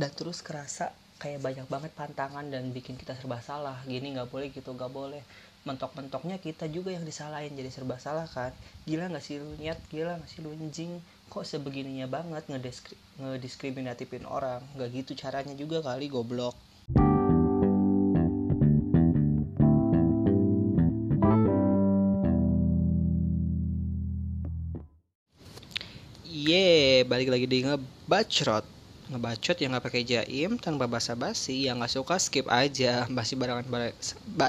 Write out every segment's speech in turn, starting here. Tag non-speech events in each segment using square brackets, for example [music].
dan terus kerasa kayak banyak banget pantangan dan bikin kita serba salah. Gini nggak boleh gitu nggak boleh. Mentok-mentoknya kita juga yang disalahin jadi serba salah kan? Gila nggak sih lu nyet gila nggak sih lu anjing? Kok sebegininya banget ngediskri ngediskriminatifin orang? Nggak gitu caranya juga kali goblok. Ye, balik lagi di ngebacrot ngebacot yang nggak pakai jaim tanpa basa-basi yang nggak suka skip aja masih barengan bareng ba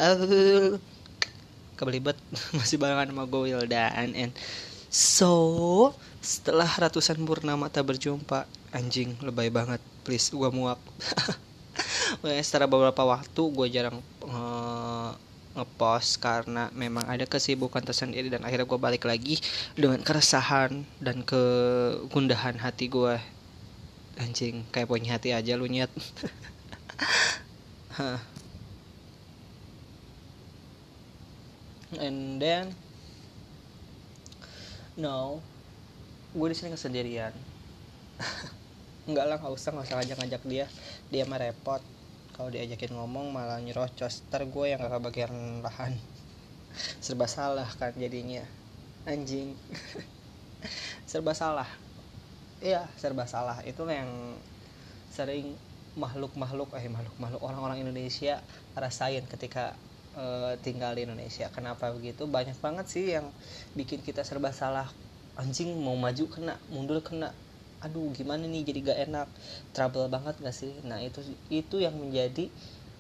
kebelibet [laughs] masih barengan sama gue Wildan and so setelah ratusan purnama tak berjumpa anjing lebay banget please gue muak. [laughs] Setelah beberapa waktu gue jarang uh, ngepost karena memang ada kesibukan tersendiri dan akhirnya gue balik lagi dengan keresahan dan kegundahan hati gue anjing kayak punya hati aja lu nyet. And then no gue di sini kesendirian. [laughs] Enggak lah nggak usah nggak usah ngajak ngajak dia. Dia mah repot. Kalau diajakin ngomong malah nyerocos. Ter gue yang gak kebagian lahan. [laughs] Serba salah kan jadinya. Anjing. [laughs] Serba salah iya serba salah. Itu yang sering makhluk-makhluk eh makhluk-makhluk orang-orang Indonesia rasain ketika uh, tinggal di Indonesia. Kenapa begitu? Banyak banget sih yang bikin kita serba salah. Anjing mau maju kena mundur kena. Aduh gimana nih jadi gak enak? Trouble banget gak sih? Nah itu itu yang menjadi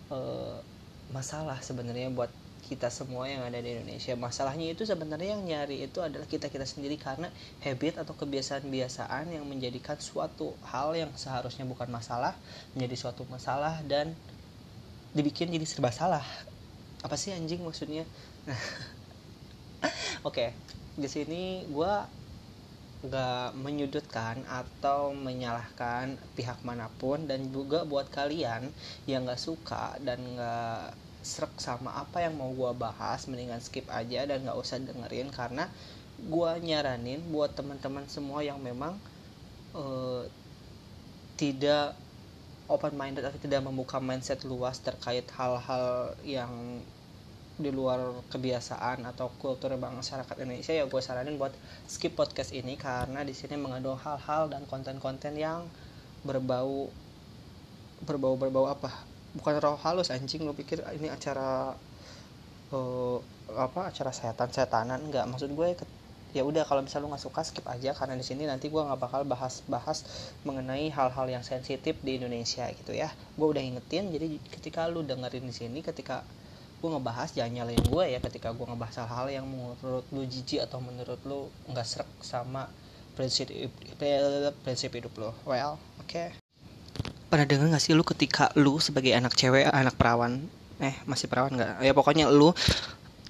uh, masalah sebenarnya buat kita semua yang ada di Indonesia. Masalahnya itu sebenarnya yang nyari itu adalah kita kita sendiri. Karena habit atau kebiasaan-kebiasaan yang menjadikan suatu hal yang seharusnya bukan masalah menjadi suatu masalah dan dibikin jadi serba salah. Apa sih anjing maksudnya? [laughs] Oke okay, di sini gue nggak menyudutkan atau menyalahkan pihak mana pun dan juga buat kalian yang nggak suka dan nggak serak sama apa yang mau gue bahas mendingan skip aja dan nggak usah dengerin karena gue nyaranin buat teman-teman semua yang memang uh, tidak open minded atau tidak membuka mindset luas terkait hal-hal yang di luar kebiasaan atau kultur masyarakat Indonesia ya gue saranin buat skip podcast ini karena di sini mengandung hal-hal dan konten-konten yang berbau berbau berbau apa bukan roh halus anjing lo pikir ini acara uh, apa acara setan setanan nggak maksud gue ya udah kalau misalnya lu nggak suka skip aja karena di sini nanti gue nggak bakal bahas-bahas mengenai hal-hal yang sensitif di Indonesia gitu ya. Gue udah ingetin jadi ketika lu dengerin di sini ketika gue ngebahas jangan nyalain gue ya ketika gue ngebahas hal-hal yang menurut lu jijik atau menurut lu nggak serak sama prinsip prinsip hidup lo well oke okay pernah dengar gak sih lu ketika lu sebagai anak cewek anak perawan? Eh masih perawan nggak? Ya pokoknya lu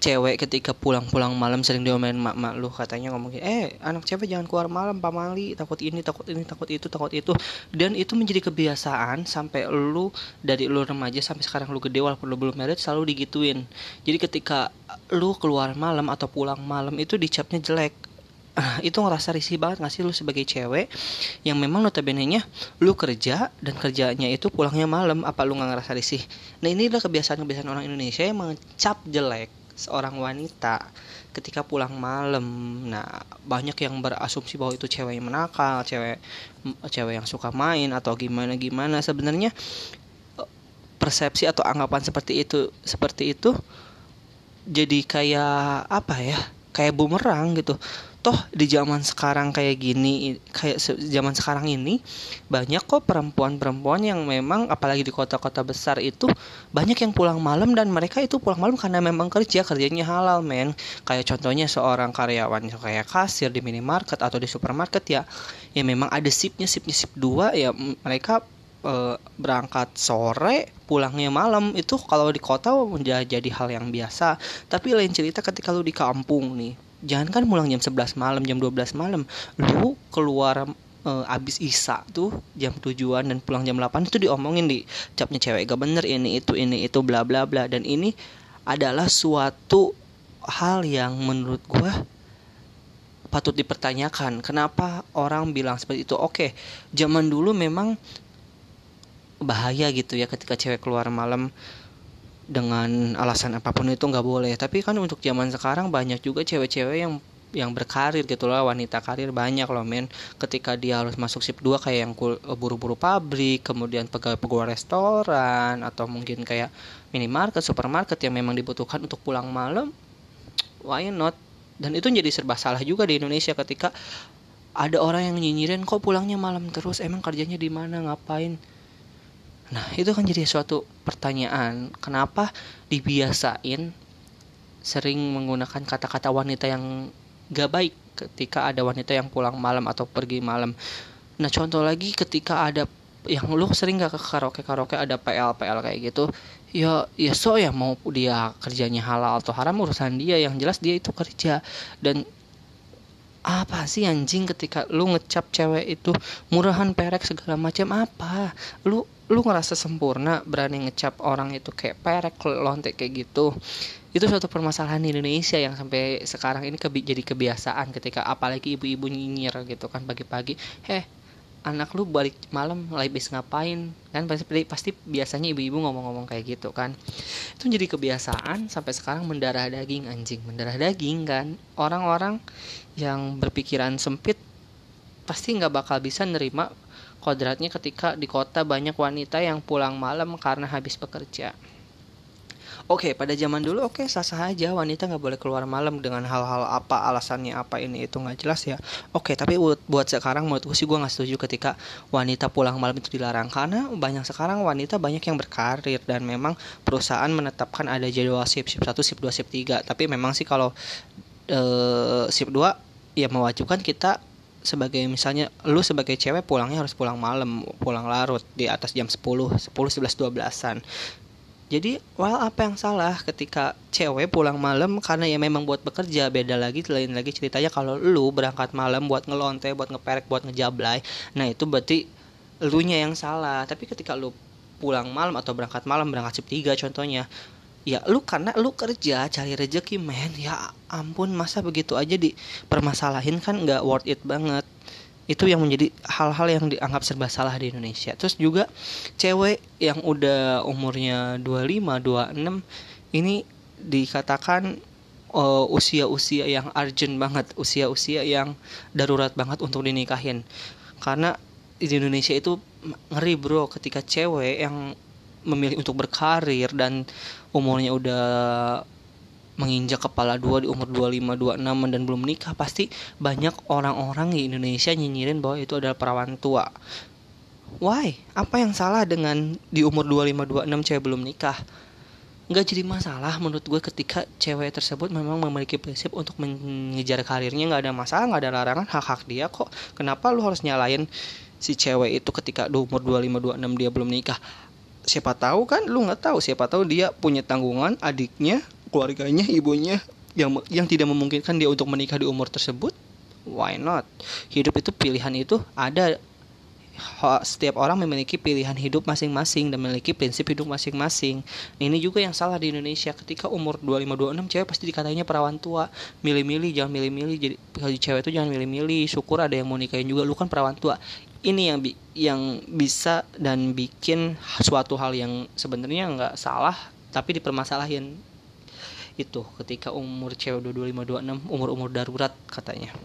cewek ketika pulang-pulang malam sering diomelin mak-mak lu katanya ngomong eh anak cewek jangan keluar malam pamali takut ini takut ini takut itu takut itu. Dan itu menjadi kebiasaan sampai lu dari lu remaja sampai sekarang lu gede walaupun lu belum married selalu digituin. Jadi ketika lu keluar malam atau pulang malam itu dicapnya jelek itu ngerasa risih banget gak sih lu sebagai cewek yang memang notabene-nya lu kerja dan kerjanya itu pulangnya malam apa lu nggak ngerasa risih? Nah ini adalah kebiasaan-kebiasaan orang Indonesia yang mengecap jelek seorang wanita ketika pulang malam. Nah banyak yang berasumsi bahwa itu cewek yang menakal cewek cewek yang suka main atau gimana gimana. Sebenarnya eh, persepsi atau anggapan seperti itu seperti itu jadi kayak apa ya? Kayak bumerang gitu toh di zaman sekarang kayak gini kayak zaman sekarang ini banyak kok perempuan-perempuan yang memang apalagi di kota-kota besar itu banyak yang pulang malam dan mereka itu pulang malam karena memang kerja kerjanya halal men. Kayak contohnya seorang karyawan kayak kasir di minimarket atau di supermarket ya ya memang ada sipnya sipnya sip dua ya mereka e, berangkat sore pulangnya malam. Itu kalau di kota menjadi hal yang biasa. Tapi lain cerita ketika lu di kampung nih jangan kan pulang jam 11 malam jam 12 malam. Lu keluar uh, abis isa tuh jam tujuan dan pulang jam 8 itu diomongin di capnya cewek gak bener ini itu ini itu bla bla bla. Dan ini adalah suatu hal yang menurut gue patut dipertanyakan. Kenapa orang bilang seperti itu? Oke zaman dulu memang bahaya gitu ya ketika cewek keluar malam dengan alasan apa pun itu nggak boleh. Tapi kan untuk zaman sekarang banyak juga cewek-cewek yang yang berkarir gitu loh wanita karir banyak loh men. Ketika dia harus masuk sip 2 kayak yang buru-buru pabrik kemudian pegawai-pegawai restoran atau mungkin kayak minimarket supermarket yang memang dibutuhkan untuk pulang malam why not? Dan itu jadi serba salah juga di Indonesia ketika ada orang yang nyinyirin kok pulangnya malam terus? Emang kerjanya di mana? Ngapain nah itu kan jadi suatu pertanyaan kenapa dibiasain sering menggunakan kata-kata wanita yang gak baik ketika ada wanita yang pulang malam atau pergi malam? Nah contoh lagi ketika ada yang lu sering gak ke karaoke karaoke ada PL PL kayak gitu ya ya so ya mau dia kerjanya halal atau haram urusan dia yang jelas dia itu kerja. Dan apa sih anjing ketika lu ngecap cewek itu murahan perek segala macam apa? Lu lu ngerasa sempurna berani ngecap orang itu kayak perek lontek kayak gitu itu suatu permasalahan di Indonesia yang sampai sekarang ini kebi jadi kebiasaan ketika apalagi ibu-ibu nyinyir gitu kan pagi-pagi heh anak lu balik malam bis ngapain? Kan pasti pasti biasanya ibu-ibu ngomong-ngomong kayak gitu kan. Itu jadi kebiasaan sampai sekarang mendarah daging anjing mendarah daging kan. Orang-orang yang berpikiran sempit pasti nggak bakal bisa nerima kodratnya ketika di kota banyak wanita yang pulang malam karena habis bekerja Oke, okay, pada zaman dulu oke okay, sah-sah aja wanita nggak boleh keluar malam dengan hal-hal apa alasannya apa ini itu nggak jelas ya. Oke, okay, tapi buat, buat sekarang menurut gue sih gue nggak setuju ketika wanita pulang malam itu dilarang karena banyak sekarang wanita banyak yang berkarir dan memang perusahaan menetapkan ada jadwal shift shift 1, shift 2, shift 3. Tapi memang sih kalau uh, shift 2 ya mewajibkan kita sebagai misalnya lu sebagai cewek pulangnya harus pulang malam, pulang larut di atas jam 10, 10 11 12-an. Jadi, well apa yang salah ketika cewek pulang malam karena ya memang buat bekerja beda lagi lain lagi ceritanya kalau lu berangkat malam buat ngelonte, buat ngeperek, buat ngejablay. Nah, itu berarti elunya yang salah. Tapi ketika lu pulang malam atau berangkat malam berangkat shift 3 contohnya ya lu karena lu kerja cari rezeki men ya ampun masa begitu aja dipermasalahin kan nggak worth it banget. Itu yang menjadi hal-hal yang dianggap serba salah di Indonesia. Terus juga cewek yang udah umurnya 25 26 ini dikatakan uh, usia-usia yang urgent banget usia-usia yang darurat banget untuk dinikahin. Karena di Indonesia itu ngeri bro ketika cewek yang memilih untuk berkarir dan umurnya udah menginjak kepala dua di umur 25 26 dan belum menikah pasti banyak orang-orang di Indonesia nyinyirin bahwa itu adalah perawan tua. Why? Apa yang salah dengan di umur 25 26 cewek belum nikah? Nggak jadi masalah menurut gue ketika cewek tersebut memang memiliki prinsip untuk mengejar karirnya nggak ada masalah nggak ada larangan hak hak dia kok kenapa lu harus nyalain si cewek itu ketika di umur 25 26 dia belum nikah siapa tahu kan lu nggak tahu. Siapa tahu dia punya tanggungan adiknya keluarganya ibunya yang yang tidak memungkinkan dia untuk menikah di umur tersebut. Why not? Hidup itu pilihan itu ada setiap orang memiliki pilihan hidup masing-masing dan memiliki prinsip hidup masing-masing. Ini juga yang salah di Indonesia ketika umur 25 26 cewek pasti dikatanya perawan tua. Milih-milih jangan milih-milih jadi kalau cewek itu jangan milih-milih. Syukur ada yang mau nikahin juga lu kan perawan tua. Ini yang bi yang bisa dan bikin suatu hal yang sebenarnya nggak salah tapi dipermasalahin itu ketika umur cewek 25 26 umur-umur darurat katanya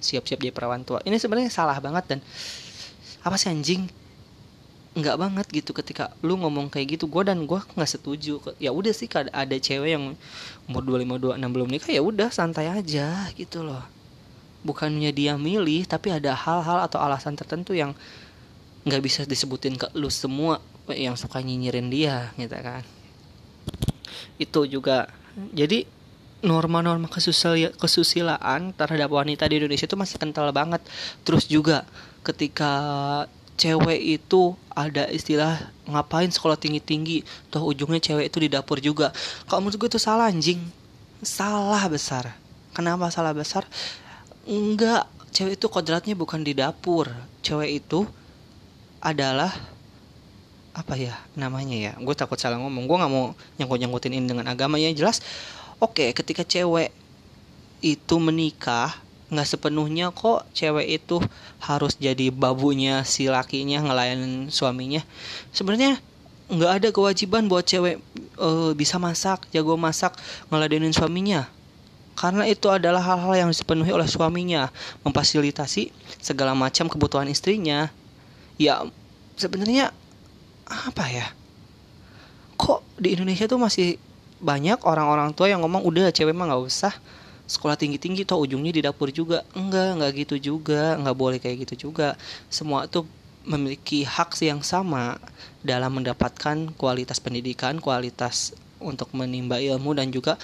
siap-siap jadi perawan tua ini sebenarnya salah banget dan apa sih anjing? Nggak banget gitu ketika lu ngomong kayak gitu. Gue dan gue nggak setuju. Ya udah sih ada cewek yang umur 25 26 belum nikah ya udah santai aja gitu loh. Bukannya dia milih tapi ada hal-hal atau alasan tertentu yang nggak bisa disebutin ke lu semua yang suka nyinyirin dia gitu kan. Itu juga. Jadi norma-norma kesusilaan terhadap wanita di Indonesia itu masih kental banget. Terus juga ketika cewek itu ada istilah ngapain sekolah tinggi-tinggi? Toh ujungnya cewek itu di dapur juga. Kalau menurut gue itu salah anjing. Salah besar. Kenapa salah besar? Enggak. Cewek itu kodratnya bukan di dapur. Cewek itu adalah apa ya namanya ya gue takut salah ngomong. Gue nggak mau nyangkut nyangkutin ini dengan agama. Ya jelas. Oke ketika cewek itu menikah nggak sepenuhnya kok cewek itu harus jadi babunya si lakinya ngelayanin suaminya. Sebenarnya nggak ada kewajiban buat cewek uh, bisa masak jago masak ngeladenin suaminya. Karena itu adalah hal-hal yang dipenuhi oleh suaminya. Memfasilitasi segala macam kebutuhan istrinya. Ya sebenarnya apa ya? Kok di Indonesia tuh masih banyak orang-orang tua yang ngomong udah cewek mah nggak usah sekolah tinggi-tinggi toh ujungnya di dapur juga. Enggak enggak gitu juga. Nggak boleh kayak gitu juga. Semua tuh memiliki hak yang sama dalam mendapatkan kualitas pendidikan kualitas untuk menimba ilmu dan juga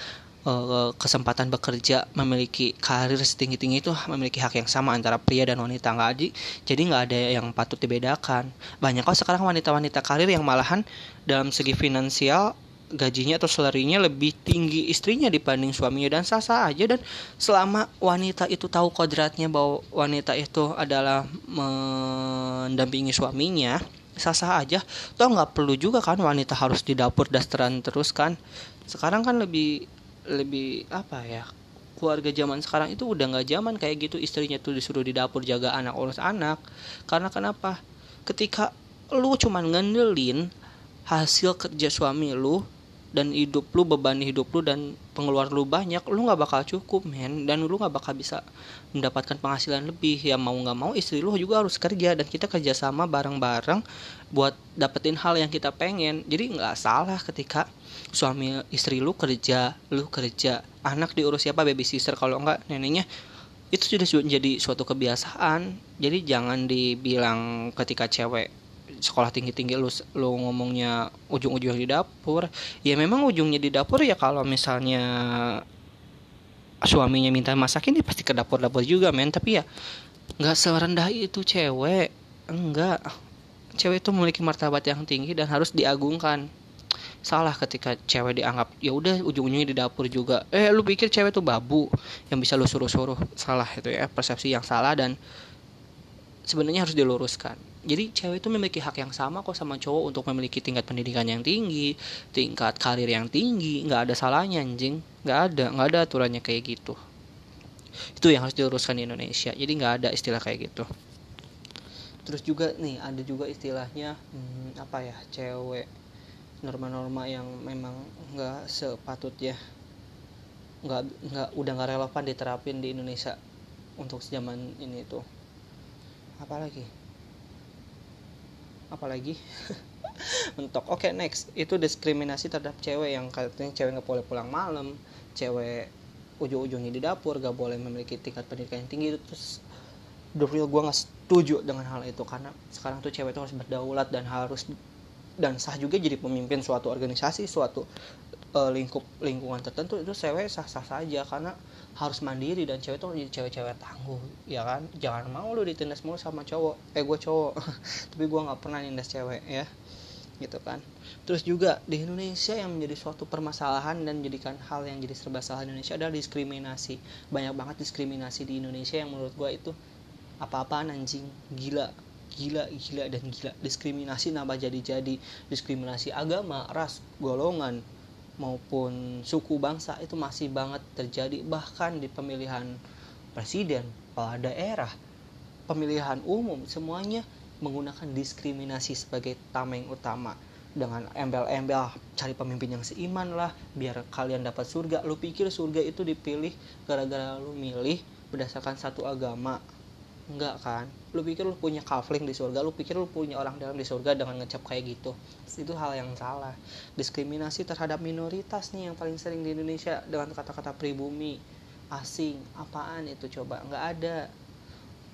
uh, kesempatan bekerja memiliki karir setinggi tinggi itu memiliki hak yang sama antara pria dan wanita. Nggak jadi jadi nggak ada yang patut dibedakan. Banyak kok sekarang wanita-wanita karir yang malahan dalam segi finansial gajinya atau salarinya lebih tinggi istrinya dibanding suaminya dan sah-sah aja. Dan selama wanita itu tahu kodratnya bahwa wanita itu adalah mendampingi suaminya sah-sah aja. Toh nggak perlu juga kan wanita harus di dapur dasteran terus kan. Sekarang kan lebih lebih apa ya keluarga zaman sekarang itu udah nggak zaman kayak gitu. Istrinya tuh disuruh di dapur jaga anak urus anak. Karena kenapa? Ketika lu cuman ngandelin hasil kerja suami lu dan hidup lu beban hidup lu dan pengeluaran lu banyak lu nggak bakal cukup men. Dan lu nggak bakal bisa mendapatkan penghasilan lebih. Ya mau nggak mau istri lu juga harus kerja dan kita kerjasama bareng-bareng buat dapetin hal yang kita pengen. Jadi nggak salah ketika suami istri lu kerja lu kerja. Anak diurus siapa? Babysitter kalau nggak neneknya itu sudah menjadi suatu kebiasaan. Jadi jangan dibilang ketika cewek sekolah tinggi tinggi lu lu ngomongnya ujung ujung di dapur. Ya memang ujungnya di dapur ya kalau misalnya suaminya minta masakin dia pasti ke dapur dapur juga men. Tapi ya nggak serendah itu cewek. Enggak. Cewek itu memiliki martabat yang tinggi dan harus diagungkan. Salah ketika cewek dianggap ya udah ujung-ujungnya di dapur juga. Eh lu pikir cewek tuh babu yang bisa lu suruh-suruh? Salah itu ya persepsi yang salah dan sebenarnya harus diluruskan jadi cewek itu memiliki hak yang sama kok sama cowok untuk memiliki tingkat pendidikan yang tinggi tingkat karir yang tinggi. Nggak ada salahnya anjing. Nggak ada nggak ada aturannya kayak gitu. Itu yang harus diluruskan di Indonesia. Jadi nggak ada istilah kayak gitu. Terus juga nih ada juga istilahnya hmm, apa ya cewek norma-norma yang memang nggak sepatutnya nggak nggak udah nggak relevan diterapin di Indonesia untuk zaman ini tuh. Apalagi apalagi? [laughs] Mentok. Oke okay, next. Itu diskriminasi terhadap cewek yang katanya cewek nggak boleh pulang malam cewek ujung-ujungnya di dapur gak boleh memiliki tingkat pendidikan yang tinggi. Itu terus the real gue nggak setuju dengan hal itu karena sekarang tuh cewek itu harus berdaulat dan harus dan sah juga jadi pemimpin suatu organisasi suatu uh, lingkup lingkungan tertentu. Itu cewek sah sah saja karena harus mandiri dan cewek tuh jadi cewek-cewek tangguh ya kan? Jangan mau lu ditindas mulu sama cowok. Eh gue cowok. [laughs] Tapi gue nggak pernah nindas cewek ya. Gitu kan. Terus juga di Indonesia yang menjadi suatu permasalahan dan menjadikan hal yang jadi serba salah di Indonesia adalah diskriminasi. Banyak banget diskriminasi di Indonesia yang menurut gue itu apa-apaan anjing. Gila. Gila gila dan gila. Diskriminasi nambah jadi-jadi. Diskriminasi agama ras golongan maupun suku bangsa itu masih banget terjadi bahkan di pemilihan presiden kepala daerah pemilihan umum semuanya menggunakan diskriminasi sebagai tameng utama. Dengan embel-embel cari pemimpin yang seiman lah biar kalian dapat surga. Lu pikir surga itu dipilih gara-gara lu milih berdasarkan satu agama enggak kan? Lu pikir lu punya kafling di surga lu pikir lu punya orang dalam di surga dengan ngecap kayak gitu. Itu hal yang salah. Diskriminasi terhadap minoritas nih yang paling sering di Indonesia dengan kata-kata pribumi. Asing apaan itu coba? Nggak ada.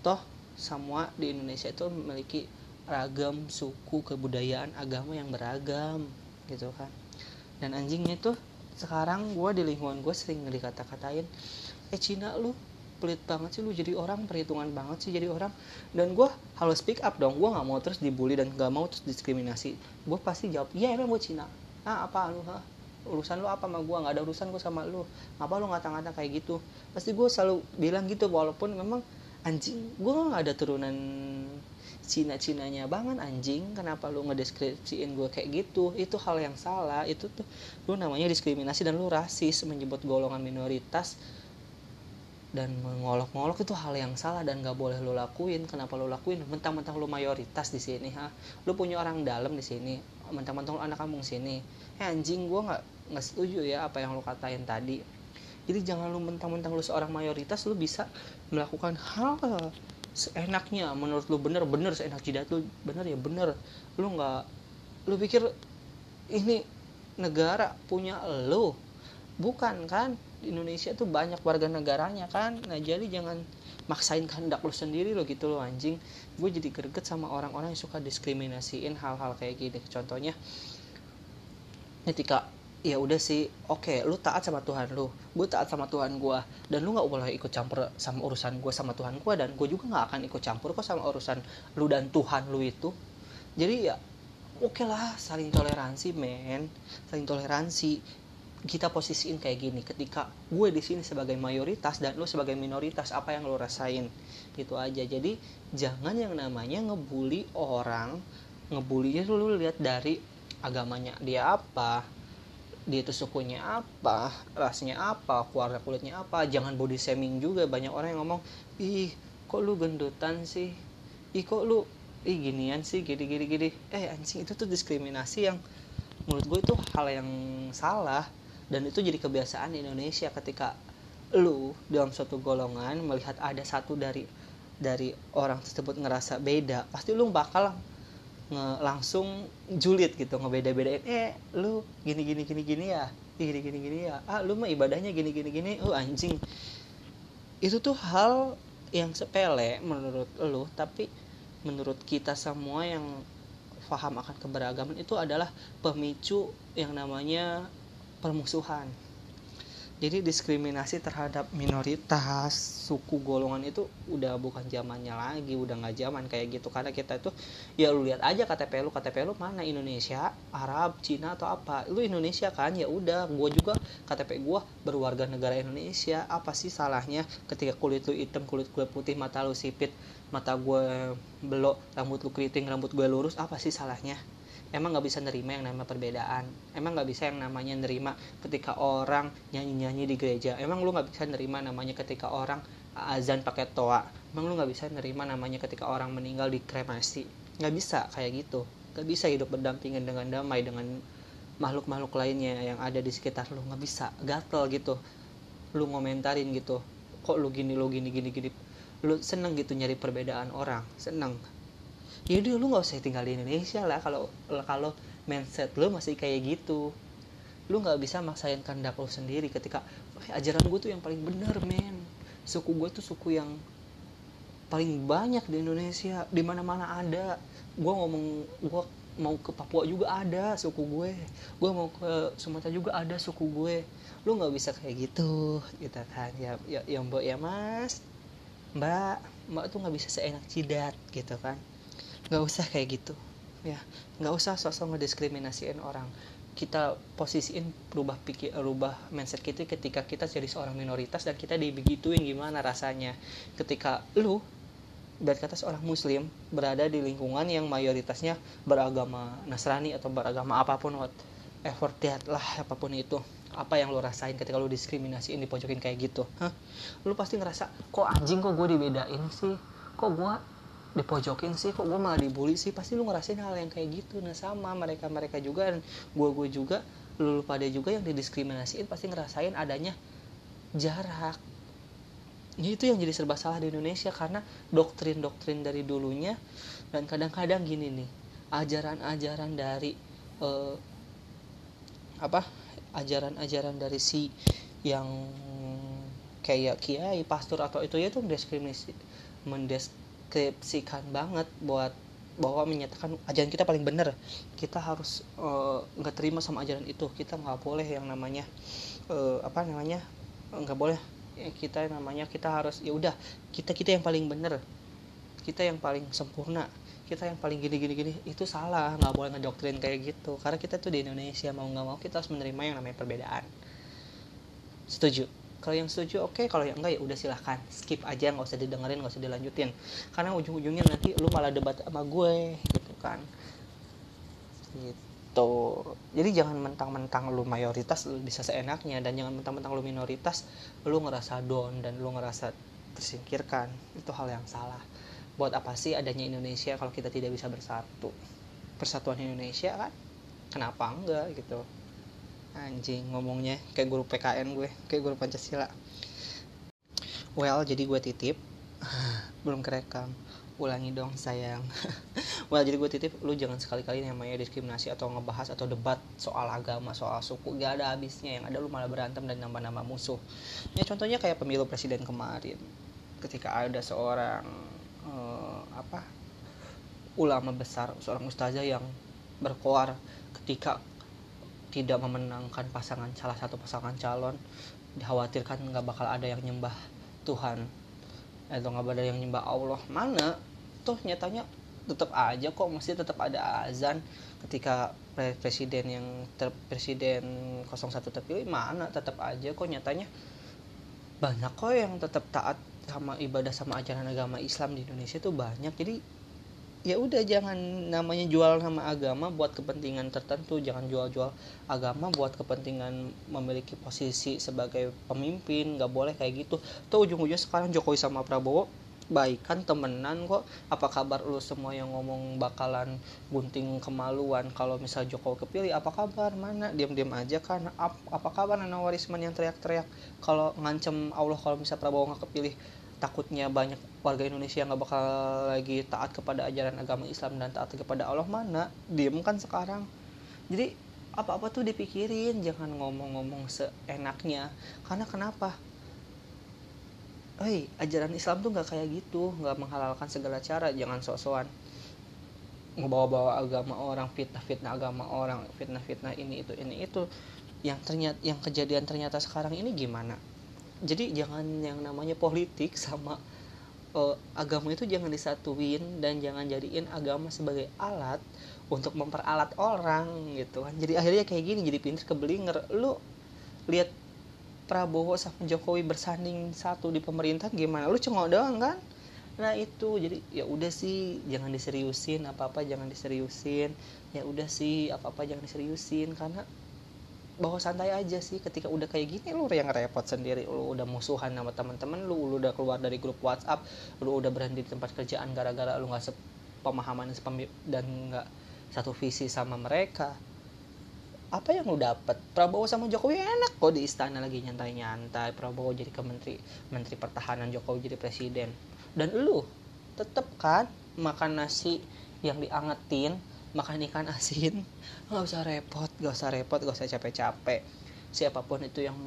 Toh semua di Indonesia itu memiliki ragam suku kebudayaan agama yang beragam gitu kan. Dan anjingnya tuh sekarang gue di lingkungan gue sering dikata-katain eh Cina lu pelit banget sih lu jadi orang perhitungan banget sih jadi orang. Dan gue harus speak up dong gue nggak mau terus dibully dan nggak mau terus diskriminasi. Gue pasti jawab iya emang gue Cina. Ah apa lu? Ha? urusan lu apa sama gue nggak ada urusan gue sama lu. Apa lu ngata-ngata kayak gitu? Pasti gue selalu bilang gitu walaupun memang anjing gue nggak ada turunan Cina Cinanya banget anjing. Kenapa lu ngedeskripsiin gue kayak gitu? Itu hal yang salah. Itu tuh lu namanya diskriminasi dan lu rasis menyebut golongan minoritas dan mengolok-ngolok itu hal yang salah dan gak boleh lo lakuin. Kenapa lo lakuin? Mentang-mentang lo mayoritas di sini ha? Lo punya orang dalam di sini mentang-mentang lo anak kampung sini. Eh anjing gue nggak nggak setuju ya apa yang lo katain tadi. Jadi jangan lo mentang-mentang lo seorang mayoritas lo bisa melakukan hal seenaknya. Menurut lo bener bener seenak jidat lo. Bener ya bener. Lo nggak lo pikir ini negara punya lo. Bukan kan Indonesia tuh banyak warga negaranya kan. Nah jadi jangan maksain kehendak lo sendiri lo gitu lo anjing. Gue jadi greget sama orang-orang yang suka diskriminasiin hal-hal kayak gini. Contohnya ketika ya udah sih oke okay, lu taat sama Tuhan lu gue taat sama Tuhan gue dan lu nggak boleh ikut campur sama urusan gue sama Tuhan gue dan gue juga nggak akan ikut campur kok sama urusan lu dan Tuhan lu itu. Jadi ya oke okay lah saling toleransi men. Saling toleransi kita posisiin kayak gini. Ketika gue di sini sebagai mayoritas dan lo sebagai minoritas apa yang lo rasain? Gitu aja. Jadi jangan yang namanya ngebully orang. Ngebulinya tuh lo lihat dari agamanya dia apa dia itu sukunya apa rasnya apa keluarga kulitnya apa. Jangan body shaming juga. Banyak orang yang ngomong ih kok lu gendutan sih? Ih kok lu ih ginian sih? Gini gini gini. Eh anjing itu tuh diskriminasi yang menurut gue itu hal yang salah dan itu jadi kebiasaan di Indonesia ketika lu dalam suatu golongan melihat ada satu dari dari orang tersebut ngerasa beda pasti lu bakal nge langsung julid gitu ngebeda-bedain eh lu gini gini gini gini ya gini gini gini ya ah lu mah ibadahnya gini gini gini oh anjing. Itu tuh hal yang sepele menurut lu tapi menurut kita semua yang paham akan keberagaman itu adalah pemicu yang namanya permusuhan. Jadi diskriminasi terhadap minoritas suku golongan itu udah bukan zamannya lagi udah nggak zaman kayak gitu. Karena kita itu ya lu lihat aja KTP lu. KTP lu mana? Indonesia Arab Cina atau apa? Lu Indonesia kan? Ya udah gue juga KTP gue berwarga negara Indonesia. Apa sih salahnya ketika kulit lu hitam kulit gue putih mata lu sipit mata gue belok rambut lu keriting rambut gue lurus? Apa sih salahnya emang nggak bisa nerima yang namanya perbedaan. Emang nggak bisa yang namanya nerima ketika orang nyanyi nyanyi di gereja. Emang lu nggak bisa nerima namanya ketika orang azan pakai toa. Emang lu nggak bisa nerima namanya ketika orang meninggal di kremasi. Nggak bisa kayak gitu. Nggak bisa hidup berdampingan dengan damai dengan makhluk-makhluk lainnya yang ada di sekitar lu. Nggak bisa. Gatel gitu. Lu ngomentarin gitu. Kok lu gini lu gini gini gini. Lu seneng gitu nyari perbedaan orang. Seneng ya udah lu nggak usah tinggal di Indonesia lah. Kalau kalau mindset lu masih kayak gitu. Lu nggak bisa maksain kehendak lu sendiri ketika ajaran gue tuh yang paling bener men. Suku gue tuh suku yang paling banyak di Indonesia. Di mana mana ada. Gue ngomong gue mau ke Papua juga ada suku gue. Gue mau ke Sumatera juga ada suku gue. Lu nggak bisa kayak gitu gitu kan. Ya ya, ya mbak ya mas. Mbak mbak tuh nggak bisa seenak cidat gitu kan nggak usah kayak gitu. Ya nggak usah sosok ngediskriminasiin orang. Kita posisiin berubah pikir berubah mindset kita ketika kita jadi seorang minoritas dan kita dibegituin gimana rasanya. Ketika lu dan kata seorang muslim berada di lingkungan yang mayoritasnya beragama Nasrani atau beragama apa pun what effort lah apa pun itu apa yang lo rasain ketika lo diskriminasiin dipojokin kayak gitu Hah? lo pasti ngerasa kok anjing kok gue dibedain sih? Kok gue dipojokin sih kok gue malah dibully sih. Pasti lu ngerasain hal yang kayak gitu. Nah sama mereka mereka juga dan gue gue juga lu, pada juga yang didiskriminasiin pasti ngerasain adanya jarak. Ya, itu yang jadi serba salah di Indonesia karena doktrin-doktrin dari dulunya dan kadang-kadang gini nih ajaran-ajaran dari eh, apa ajaran-ajaran dari si yang kayak kiai pastor atau itu ya tuh mendiskriminasi mendes mendeskripsikan banget buat bahwa menyatakan ajaran kita paling benar. Kita harus eh, nggak uh, terima sama ajaran itu. Kita nggak boleh yang namanya uh, apa namanya nggak boleh. Ya, kita namanya kita harus ya udah kita kita yang paling benar. Kita yang paling sempurna. Kita yang paling gini gini gini. Itu salah. Nggak boleh ngedoktrin kayak gitu. Karena kita tuh di Indonesia mau nggak mau kita harus menerima yang namanya perbedaan. Setuju kalau yang setuju oke. Okay. kalau yang enggak ya udah silahkan. Skip aja nggak usah didengerin nggak usah dilanjutin. Karena ujung-ujungnya nanti lu malah debat sama gue gitu kan. Gitu. Jadi jangan mentang-mentang lu mayoritas lu bisa seenaknya dan jangan mentang-mentang lu minoritas lu ngerasa down dan lu ngerasa tersingkirkan. Itu hal yang salah. Buat apa sih adanya Indonesia kalau kita tidak bisa bersatu? Persatuan Indonesia kan? Kenapa enggak gitu anjing ngomongnya kayak guru PKN gue kayak guru Pancasila. Well jadi gue titip. [laughs] Belum kerekam. Ulangi dong sayang. [laughs] Well jadi gue titip lu jangan sekali-kali namanya diskriminasi atau ngebahas atau debat soal agama soal suku. Gak ada habisnya yang ada lu malah berantem dan nambah-nambah musuh. Ya contohnya kayak pemilu presiden kemarin. Ketika ada seorang uh, apa ulama besar seorang ustazah yang berkoar ketika tidak memenangkan pasangan salah satu pasangan calon dikhawatirkan nggak bakal ada yang nyembah Tuhan. Atau nggak ada yang nyembah Allah. Mana? Tuh nyatanya tetap aja kok masih tetap ada azan. Ketika presiden yang ter, presiden 01 terpilih mana? Tetap aja kok nyatanya banyak kok yang tetap taat sama ibadah sama ajaran agama Islam di Indonesia tuh banyak. Jadi ya udah jangan namanya jual nama agama buat kepentingan tertentu. Jangan jual-jual agama buat kepentingan memiliki posisi sebagai pemimpin. Nggak boleh kayak gitu. Tuh ujung-ujungnya sekarang Jokowi sama Prabowo baikan temenan kok. Apa kabar lu semua yang ngomong bakalan gunting kemaluan? Kalau misal Jokowi kepilih apa kabar? Mana? Diam-diam aja kan. Apa, kabar Nana Warisman yang teriak-teriak? Kalau ngancem Allah kalau misal Prabowo nggak kepilih takutnya banyak warga Indonesia nggak bakal lagi taat kepada ajaran agama Islam dan taat kepada Allah mana diem kan sekarang. Jadi apa-apa tuh dipikirin jangan ngomong-ngomong seenaknya. Karena kenapa? Hei, ajaran Islam tuh nggak kayak gitu, nggak menghalalkan segala cara, jangan sok-sokan ngebawa-bawa agama orang, fitnah-fitnah agama orang, fitnah-fitnah ini itu ini itu, yang ternyata yang kejadian ternyata sekarang ini gimana? Jadi jangan yang namanya politik sama uh, agama itu jangan disatuin dan jangan jadiin agama sebagai alat untuk memperalat orang gitu kan. Jadi akhirnya kayak gini jadi pinter kebelinger. Lu lihat Prabowo sama Jokowi bersanding satu di pemerintahan gimana? Lu cengok doang kan? Nah itu. Jadi ya udah sih jangan diseriusin apa apa jangan diseriusin. Ya udah sih apa apa jangan diseriusin karena bawa santai aja sih. Ketika udah kayak gini lu yang repot sendiri. Lu udah musuhan sama teman-teman lu lu udah keluar dari grup WhatsApp lu udah berhenti di tempat kerjaan gara-gara lu nggak pemahaman dan nggak satu visi sama mereka. Apa yang lu dapet? Prabowo sama Jokowi enak kok di istana lagi nyantai-nyantai. Prabowo jadi ke menteri menteri pertahanan Jokowi jadi presiden. Dan lu tetep kan makan nasi yang diangetin makan ikan asin. [laughs] Nggak usah repot nggak usah repot nggak usah capek-capek. Siapa pun itu yang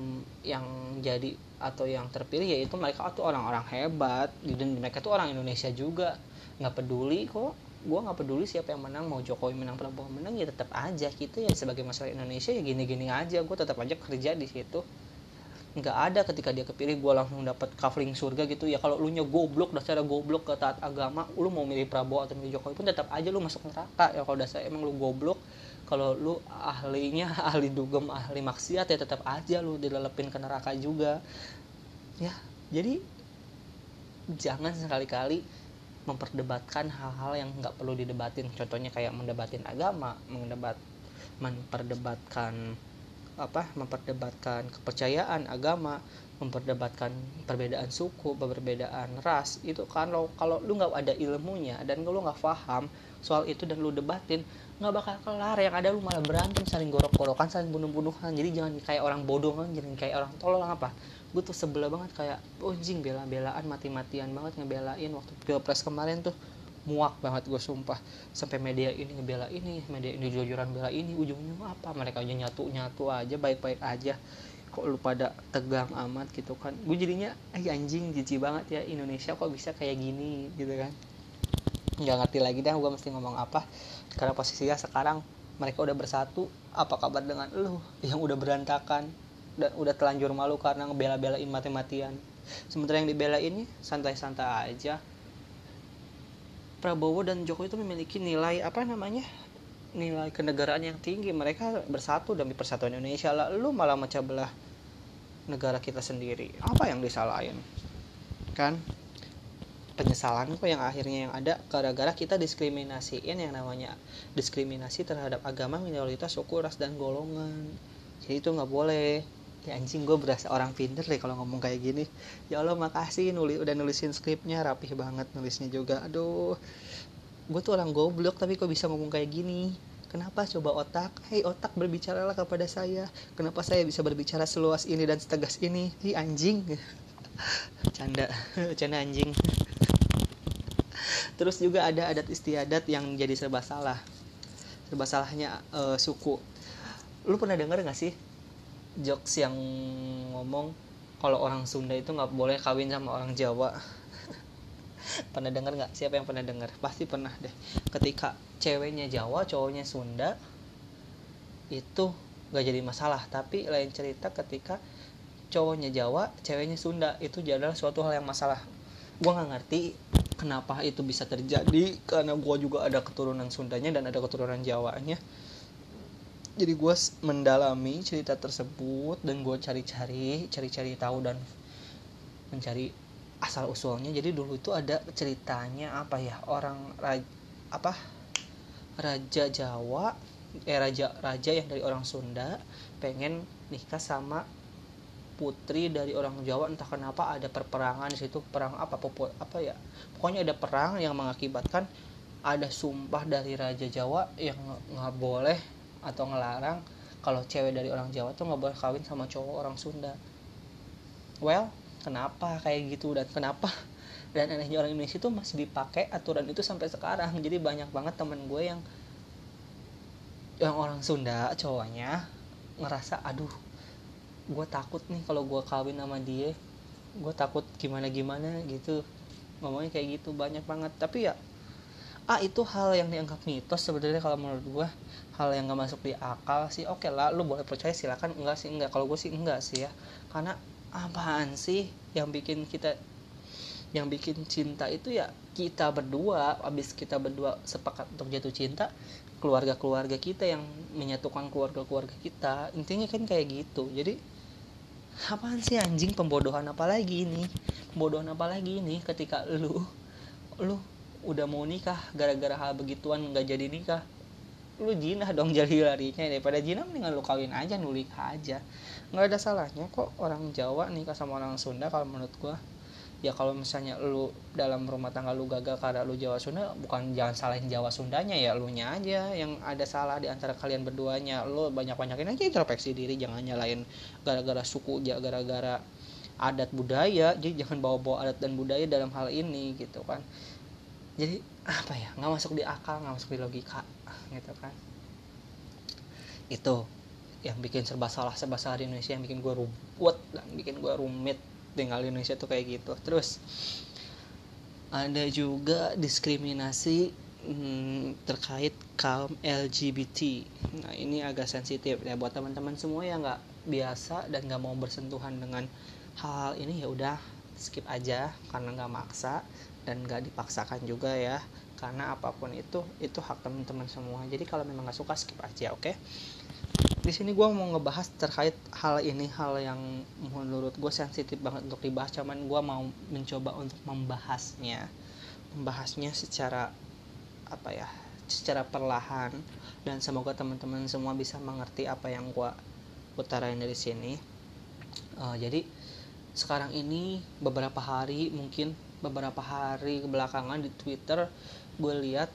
yang jadi atau yang terpilih yaitu mereka tuh orang-orang hebat. Dan mereka tuh orang Indonesia juga. Nggak peduli kok. Gue nggak peduli siapa yang menang mau Jokowi menang Prabowo menang ya tetap aja. Gitu ya sebagai masyarakat Indonesia ya gini-gini aja. Gue tetap aja kerja di situ nggak ada ketika dia kepilih gue langsung dapat kafling surga gitu. Ya kalau lu nya goblok dasar goblok ke taat agama lu mau milih Prabowo atau milih Jokowi pun tetap aja lu masuk neraka. Ya kalau dasar emang lu goblok kalau lu ahlinya [laughs] ahli dugem ahli maksiat ya tetap aja lu dilelepin ke neraka juga. Ya jadi jangan sekali-kali memperdebatkan hal-hal yang nggak perlu didebatin. Contohnya kayak mendebatin agama mendebat memperdebatkan apa memperdebatkan kepercayaan agama memperdebatkan perbedaan suku perbedaan ras itu kan lo kalau lu nggak ada ilmunya dan lu nggak paham soal itu dan lu debatin nggak bakal kelar. Yang ada lu malah berantem saling gorok-gorokan saling bunuh-bunuhan. Jadi jangan kayak orang bodoh kan jangan kayak orang tolol apa? Gue tuh sebelah banget kayak oh bela-belaan mati-matian banget ngebelain waktu pilpres kemarin tuh muak banget gue sumpah. Sampai media ini ngebela ini media ini jujuran bela ini ujungnya apa? Mereka aja nyatu nyatu aja baik baik aja. Kok lu pada tegang amat gitu kan? Gue jadinya eh anjing jijik banget ya Indonesia kok bisa kayak gini? Gitu kan. Nggak ngerti lagi dah gue mesti ngomong apa. Karena posisinya sekarang mereka udah bersatu apa kabar dengan lu? Yang udah berantakan dan udah telanjur malu karena ngebela-belain mati-matian. Sementara yang dibela ini santai-santai aja Prabowo dan Jokowi itu memiliki nilai apa namanya nilai kenegaraan yang tinggi. Mereka bersatu demi persatuan Indonesia. Lalu malah macam belah negara kita sendiri. Apa yang disalahin? Kan? Penyesalan kok yang akhirnya yang ada gara-gara kita diskriminasiin yang namanya diskriminasi terhadap agama minoritas suku ras dan golongan. Jadi itu nggak boleh ya anjing gue berasa orang pinter deh kalau ngomong kayak gini ya Allah makasih nulis udah nulisin skripnya rapih banget nulisnya juga aduh gue tuh orang goblok tapi kok bisa ngomong kayak gini Kenapa coba otak? Hei otak berbicaralah kepada saya. Kenapa saya bisa berbicara seluas ini dan setegas ini? Hi anjing. [laughs] Canda, [laughs] canda anjing. Terus juga ada adat istiadat yang jadi serba salah. Serba salahnya uh, suku. Lu pernah denger gak sih jokes yang ngomong kalau orang Sunda itu nggak boleh kawin sama orang Jawa. [laughs] Pernah dengar nggak? Siapa yang pernah dengar? Pasti pernah deh. Ketika ceweknya Jawa cowoknya Sunda itu gak jadi masalah. Tapi lain cerita ketika cowoknya Jawa ceweknya Sunda itu adalah suatu hal yang masalah. Gue nggak ngerti kenapa itu bisa terjadi karena gue juga ada keturunan Sundanya dan ada keturunan Jawanya jadi gue mendalami cerita tersebut dan gue cari-cari cari-cari tahu dan mencari asal usulnya. Jadi dulu itu ada ceritanya apa ya orang apa raja Jawa eh raja raja yang dari orang Sunda pengen nikah sama putri dari orang Jawa. Entah kenapa ada perperangan di situ perang apa apa, apa ya pokoknya ada perang yang mengakibatkan ada sumpah dari raja Jawa yang nggak boleh atau ngelarang kalau cewek dari orang Jawa tuh nggak boleh kawin sama cowok orang Sunda. Well kenapa kayak gitu dan kenapa? [laughs] Dan anehnya orang Indonesia itu masih dipakai aturan itu sampai sekarang. Jadi banyak banget temen gue yang yang orang Sunda cowoknya ngerasa aduh gue takut nih kalau gue kawin sama dia. Gue takut gimana gimana gitu. Ngomongnya kayak gitu banyak banget. Tapi ya ah itu hal yang dianggap mitos sebenarnya kalau menurut gue hal yang gak masuk di akal sih oke okay lah lu boleh percaya silakan enggak sih enggak. Kalau gue sih enggak sih ya. Karena apaan sih yang bikin kita yang bikin cinta itu ya kita berdua abis kita berdua sepakat untuk jatuh cinta keluarga-keluarga kita yang menyatukan keluarga-keluarga kita. Intinya kan kayak gitu. Jadi apaan sih anjing pembodohan apa lagi ini? Pembodohan apa lagi ini ketika lu lu udah mau nikah gara-gara hal begituan nggak jadi nikah lu jinah dong jadi larinya. Daripada jinah mendingan lu kawin aja nulik aja. Nggak ada salahnya kok orang Jawa nikah sama orang Sunda kalau menurut gua. Ya kalau misalnya lu dalam rumah tangga lu gagal karena lu Jawa Sunda bukan jangan salahin Jawa Sundanya ya lu nya aja yang ada salah di antara kalian berduanya. Lu banyak banyakin aja introspeksi diri jangan nyalain gara-gara suku gara-gara adat budaya. Jadi jangan bawa-bawa adat dan budaya dalam hal ini gitu kan. Jadi apa ya nggak masuk di akal nggak masuk di logika gitu kan. Itu yang bikin serba salah serba salah di Indonesia yang bikin gue ruwet dan bikin gue rumit tinggal di Indonesia tuh kayak gitu. Terus ada juga diskriminasi hmm, terkait kaum LGBT nah ini agak sensitif ya buat teman-teman semua yang nggak biasa dan nggak mau bersentuhan dengan hal ini ya udah skip aja karena nggak maksa dan nggak dipaksakan juga ya karena apa pun itu itu hak teman-teman semua. Jadi kalau memang nggak suka skip aja oke? Okay? di sini gue mau ngebahas terkait hal ini hal yang menurut gue sensitif banget untuk dibahas. Cuman gue mau mencoba untuk membahasnya. Membahasnya secara apa ya secara perlahan. Dan semoga teman-teman semua bisa mengerti apa yang gue utarain dari sini. Uh, jadi sekarang ini beberapa hari mungkin beberapa hari belakangan di Twitter gue lihat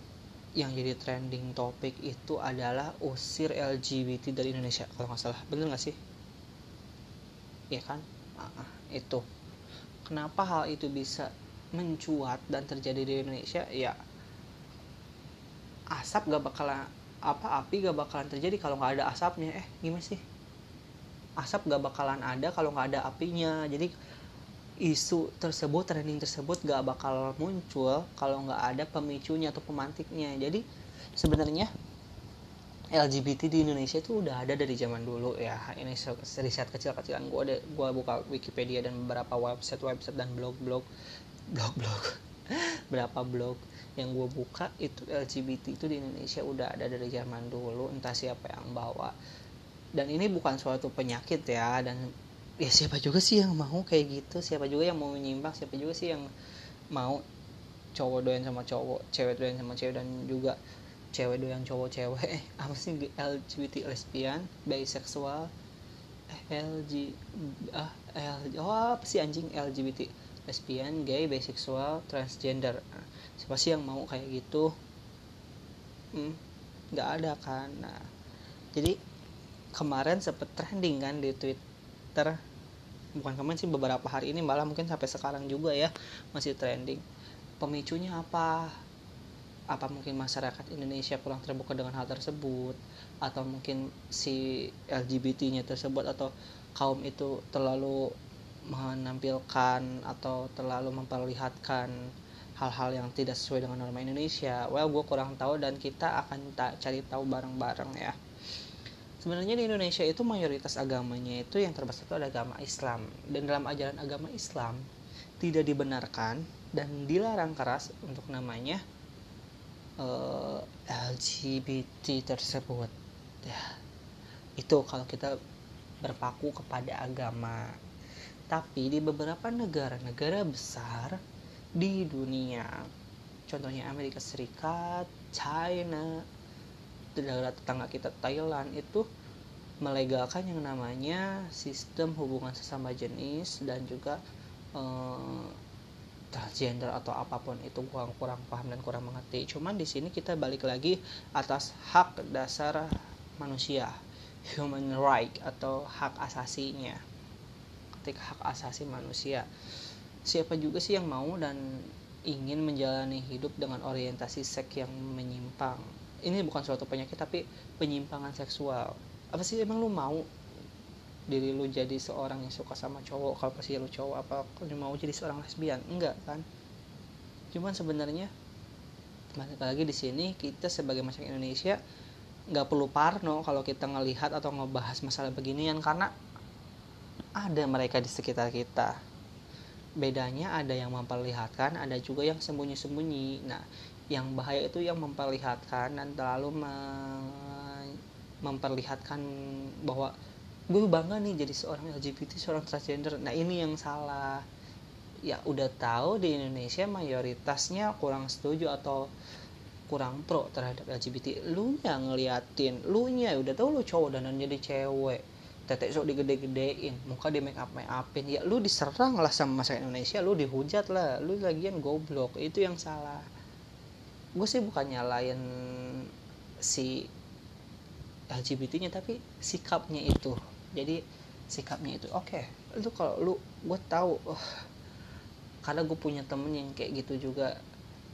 yang jadi trending topik itu adalah usir LGBT dari Indonesia kalau nggak salah. Bener nggak sih? Ya kan? Ah, itu. Kenapa hal itu bisa mencuat dan terjadi di Indonesia? Ya asap gak bakalan apa api gak bakalan terjadi kalau nggak ada asapnya. Eh gimana sih? Asap gak bakalan ada kalau nggak ada apinya. Jadi isu tersebut trending tersebut gak bakal muncul kalau nggak ada pemicunya atau pemantiknya. Jadi sebenarnya LGBT di Indonesia itu udah ada dari zaman dulu ya. Ini riset kecil-kecilan. Gue ada gue buka Wikipedia dan beberapa website website dan blog-blog blog-blog [laughs] berapa blog yang gue buka itu LGBT itu di Indonesia udah ada dari zaman dulu. Entah siapa yang bawa. Dan ini bukan suatu penyakit ya dan ya siapa juga sih yang mau kayak gitu? Siapa juga yang mau menyimpang siapa juga sih yang mau cowok doyan sama cowok cewek doyan sama cewek dan juga cewek doyan cowok cewek. Eh apa sih LGBT lesbian bisexual eh, LG ah L, oh apa sih anjing? LGBT lesbian gay bisexual transgender. Siapa sih yang mau kayak gitu? Hmm, nggak ada kan? Nah jadi kemarin sempet trending kan di Twitter bukan kemarin sih beberapa hari ini malah mungkin sampai sekarang juga ya masih trending. Pemicunya apa? Apa mungkin masyarakat Indonesia kurang terbuka dengan hal tersebut? Atau mungkin si LGBT-nya tersebut atau kaum itu terlalu menampilkan atau terlalu memperlihatkan hal-hal yang tidak sesuai dengan norma Indonesia. Well, gue kurang tahu dan kita akan cari tahu bareng-bareng ya sebenarnya di Indonesia itu mayoritas agamanya itu yang terbesar itu ada agama Islam. Dan dalam ajaran agama Islam tidak dibenarkan dan dilarang keras untuk namanya uh, eh, LGBT tersebut. Ya itu kalau kita berpaku kepada agama. Tapi di beberapa negara-negara besar di dunia contohnya Amerika Serikat China negara tetangga kita Thailand itu melegalkan yang namanya sistem hubungan sesama jenis dan juga eh, transgender atau apa pun itu kurang kurang paham dan kurang mengerti. Cuman di sini kita balik lagi atas hak dasar manusia, human right atau hak asasinya. Ketika hak asasi manusia, siapa juga sih yang mau dan ingin menjalani hidup dengan orientasi seks yang menyimpang ini bukan suatu penyakit tapi penyimpangan seksual. Apa sih emang lu mau diri lu jadi seorang yang suka sama cowok? Kalau pasti lu cowok apa lu mau jadi seorang lesbian? Enggak kan? Cuman sebenarnya balik lagi di sini kita sebagai masyarakat Indonesia nggak perlu parno kalau kita ngelihat atau ngebahas masalah beginian karena ada mereka di sekitar kita. Bedanya ada yang memperlihatkan ada juga yang sembunyi-sembunyi. Nah yang bahaya itu yang memperlihatkan dan terlalu me memperlihatkan bahwa gue bangga nih jadi seorang LGBT seorang transgender. Nah ini yang salah. Ya udah tahu di Indonesia mayoritasnya kurang setuju atau kurang pro terhadap LGBT lu yang ngeliatin lu nya udah tahu lu cowok dan jadi cewek tetek sok digede-gedein muka di make up make upin. Ya lu diserang lah sama masyarakat Indonesia lu dihujat lah lu lagian goblok. Itu yang salah gue sih bukan nyalain si LGBT-nya tapi sikapnya itu. Jadi sikapnya itu oke okay, itu kalau lu gue tahu oh, karena gue punya temen yang kayak gitu juga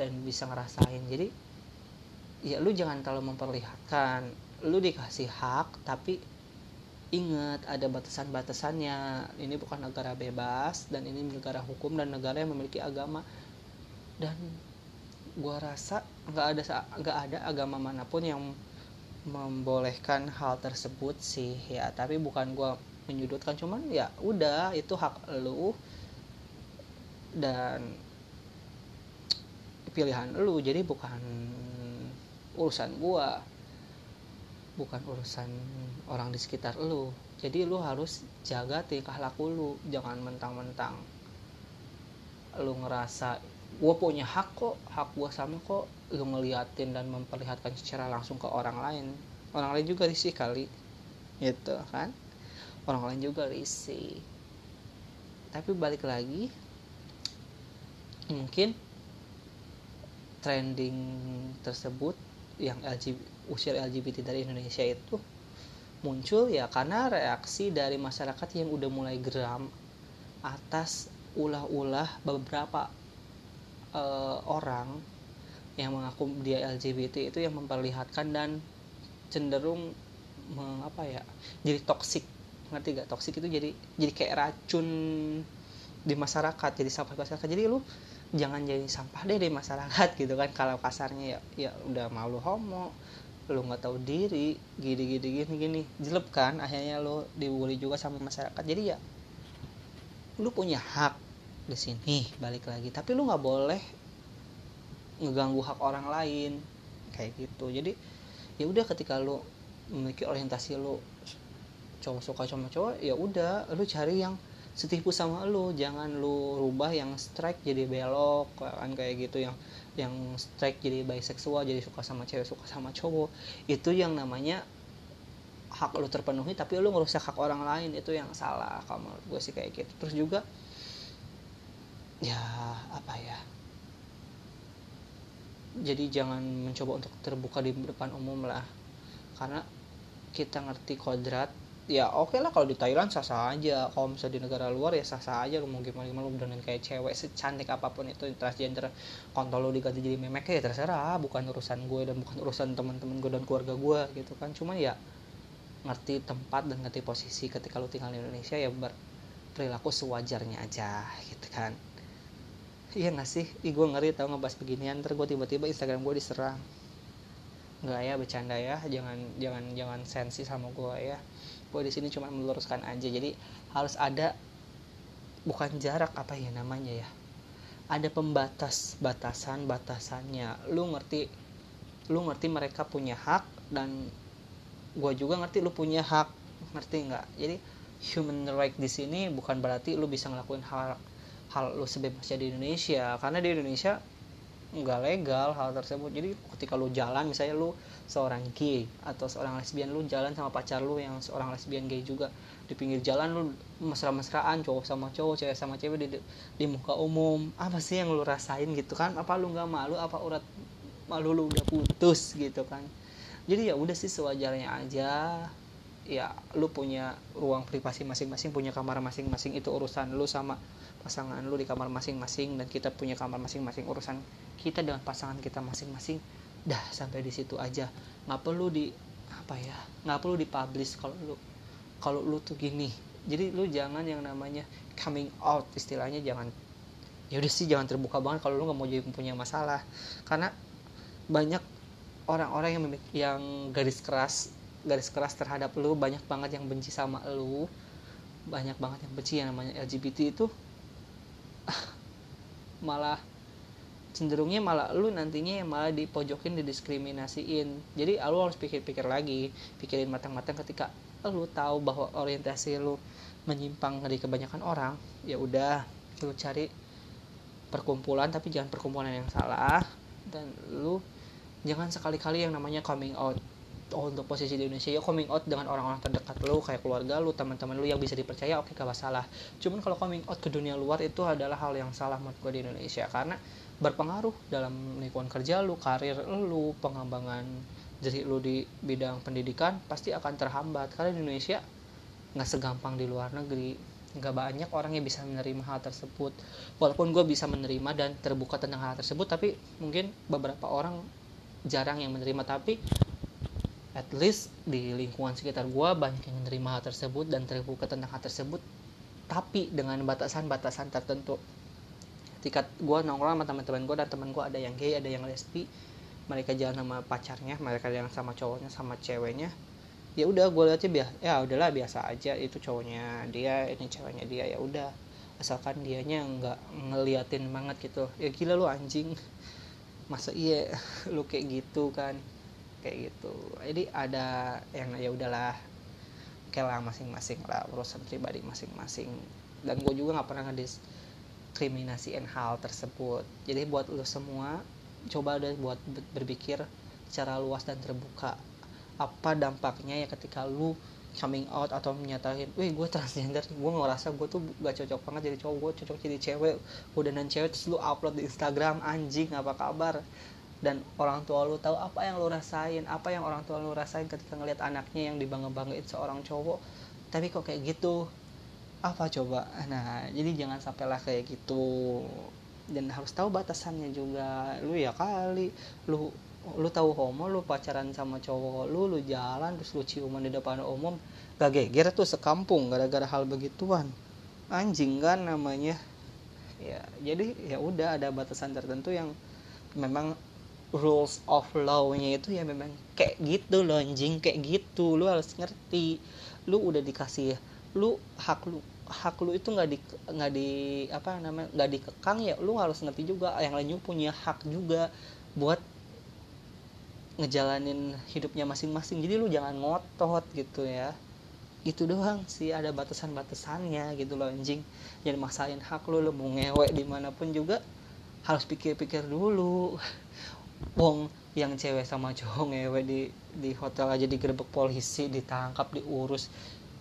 dan bisa ngerasain. Jadi ya lu jangan terlalu memperlihatkan. Lu dikasih hak tapi ingat ada batasan-batasannya. Ini bukan negara bebas dan ini negara hukum dan negara yang memiliki agama. Dan gue rasa nggak ada nggak ada agama mana pun yang membolehkan hal tersebut sih ya. Tapi bukan gue menyudutkan cuman ya udah itu hak lu. Dan pilihan lu jadi bukan urusan gue bukan urusan orang di sekitar lu. Jadi lu harus jaga tingkah laku lu. Jangan mentang-mentang lu ngerasa gue punya hak kok hak gue sama kok lu ngeliatin dan memperlihatkan secara langsung ke orang lain. Orang lain juga risih kali gitu kan? Orang lain juga risih. Tapi balik lagi mungkin trending tersebut yang LGBT, usia LGBT dari Indonesia itu muncul ya karena reaksi dari masyarakat yang udah mulai geram atas ulah-ulah beberapa uh, orang yang mengaku dia LGBT itu yang memperlihatkan dan cenderung mengapa ya jadi toksik ngerti gak toksik itu jadi jadi kayak racun di masyarakat jadi sampah masyarakat. Jadi lu jangan jadi sampah deh di masyarakat [laughs] gitu kan. Kalau kasarnya ya ya udah malu homo lu nggak tahu diri gini gini gini gini. Jelek kan? Akhirnya lu dibully juga sama masyarakat. Jadi ya lu punya hak di sini balik lagi. Tapi lu nggak boleh ngeganggu hak orang lain. Kayak gitu. Jadi ya udah ketika lu memiliki orientasi lu cowok suka sama cowok ya udah lu cari yang setipu sama lu. Jangan lu rubah yang strike jadi belok kan kayak gitu. Yang yang strike jadi bisexual jadi suka sama cewek suka sama cowok. Itu yang namanya hak lu terpenuhi tapi lu ngerusak hak orang lain. Itu yang salah kalau gue sih kayak gitu. Terus juga ya apa ya? Jadi jangan mencoba untuk terbuka di depan umum lah. Karena kita ngerti kodrat ya oke okay lah kalau di Thailand sah sah aja. Kalau misalnya di negara luar ya sah sah aja. Lu mau gimana gimana lu dan kayak cewek secantik apa pun itu transgender kontol lu diganti jadi memek ya terserah. Bukan urusan gue dan bukan urusan teman-teman gue dan keluarga gue gitu kan. Cuma ya ngerti tempat dan ngerti posisi ketika lu tinggal di Indonesia ya berperilaku sewajarnya aja gitu kan iya gak sih? Ih, gue ngeri tau ngebahas beginian. Ntar gue tiba-tiba Instagram gue diserang. Nggak ya bercanda ya. Jangan jangan jangan sensi sama gue ya. Gue di sini cuma meluruskan aja. Jadi harus ada bukan jarak apa ya namanya ya? Ada pembatas batasan batasannya. Lu ngerti lu ngerti mereka punya hak dan gue juga ngerti lu punya hak. Ngerti nggak? Jadi human right di sini bukan berarti lu bisa ngelakuin hal hal lu sebebasnya di Indonesia. Karena di Indonesia nggak legal hal tersebut. Jadi ketika lu jalan misalnya lu seorang gay atau seorang lesbian lu jalan sama pacar lu yang seorang lesbian gay juga di pinggir jalan lu mesra-mesraan cowok sama cowok cewek sama cewek di, di muka umum. Apa sih yang lu rasain gitu kan? Apa lu nggak malu? Apa urat malu lu udah putus gitu kan? Jadi ya udah sih sewajarnya aja. Ya lu punya ruang privasi masing-masing punya kamar masing-masing itu urusan lu sama pasangan lu di kamar masing-masing dan kita punya kamar masing-masing urusan kita dengan pasangan kita masing-masing dah sampai di situ aja. Nggak perlu di apa ya nggak perlu dipublish kalau lu kalau lu tuh gini. Jadi lu jangan yang namanya coming out istilahnya jangan ya udah sih jangan terbuka banget kalau lu nggak mau jadi punya masalah. Karena banyak orang-orang yang yang garis keras garis keras terhadap lu banyak banget yang benci sama lu banyak banget yang benci yang namanya LGBT itu [laughs] malah cenderungnya malah lu nantinya malah dipojokin didiskriminasiin. Jadi lu harus pikir-pikir lagi pikirin matang-matang ketika lu tahu bahwa orientasi lu menyimpang dari kebanyakan orang ya udah lu cari perkumpulan tapi jangan perkumpulan yang salah dan lu jangan sekali-kali yang namanya coming out oh, untuk posisi di Indonesia ya coming out dengan orang-orang terdekat lu kayak keluarga lu teman-teman lu yang bisa dipercaya oke okay, gak masalah. Cuman kalau coming out ke dunia luar itu adalah hal yang salah menurut gue di Indonesia karena berpengaruh dalam lingkungan kerja lu, karir lu, pengembangan diri lu di bidang pendidikan pasti akan terhambat. Karena di Indonesia nggak segampang di luar negeri nggak banyak orang yang bisa menerima hal tersebut. Walaupun gue bisa menerima dan terbuka tentang hal tersebut tapi mungkin beberapa orang jarang yang menerima. Tapi at least di lingkungan sekitar gue banyak yang menerima hal tersebut dan terbuka tentang hal tersebut tapi dengan batasan-batasan tertentu. Ketika gue nongkrong sama teman-teman gue dan teman gue ada yang gay ada yang lesbi mereka jalan sama pacarnya mereka jalan sama cowoknya sama ceweknya ya udah gue lihatnya biasa ya udahlah biasa aja itu cowoknya dia ini ceweknya dia ya udah. Asalkan dianya nggak ngeliatin banget gitu. Ya gila lu anjing. Masa iya lu kayak gitu kan kayak gitu. Jadi ada yang ya udahlah kayak lah masing-masing lah urusan pribadi masing-masing. Dan gue juga nggak pernah ngedis diskriminasiin hal tersebut. Jadi buat lo semua coba deh buat berpikir secara luas dan terbuka. Apa dampaknya ya ketika lu coming out atau menyatakan, wih gue transgender, gue ngerasa gue tuh gak cocok banget jadi cowok, gue cocok jadi cewek, udah dan cewek terus lu upload di Instagram, anjing apa kabar, dan orang tua lu tahu apa yang lu rasain, apa yang orang tua lu rasain ketika ngeliat anaknya yang dibangga banggain seorang cowok, tapi kok kayak gitu, apa coba? Nah jadi jangan sampailah kayak gitu. Dan harus tahu batasannya juga. Lu ya kali lu lu tahu homo lu pacaran sama cowok lu lu jalan terus lu ciuman di depan umum gak geger tuh sekampung gara-gara hal begituan. Anjing kan namanya. Ya jadi ya udah ada batasan tertentu yang memang rules of law-nya itu ya memang kayak gitu loh anjing. Kayak gitu. Lu harus ngerti. Lu udah dikasih lu hak lu hak lu itu nggak di nggak di apa namanya nggak dikekang ya lu harus ngerti juga. Yang lainnya punya hak juga buat ngejalanin hidupnya masing-masing. Jadi lu jangan ngotot gitu ya. Itu doang sih ada batasan-batasannya gitu loh anjing. Jadi maksain hak lu lu mau ngewek di mana pun juga harus pikir-pikir dulu wong yang cewek sama cowok ngewe di di hotel aja digerebek polisi ditangkap diurus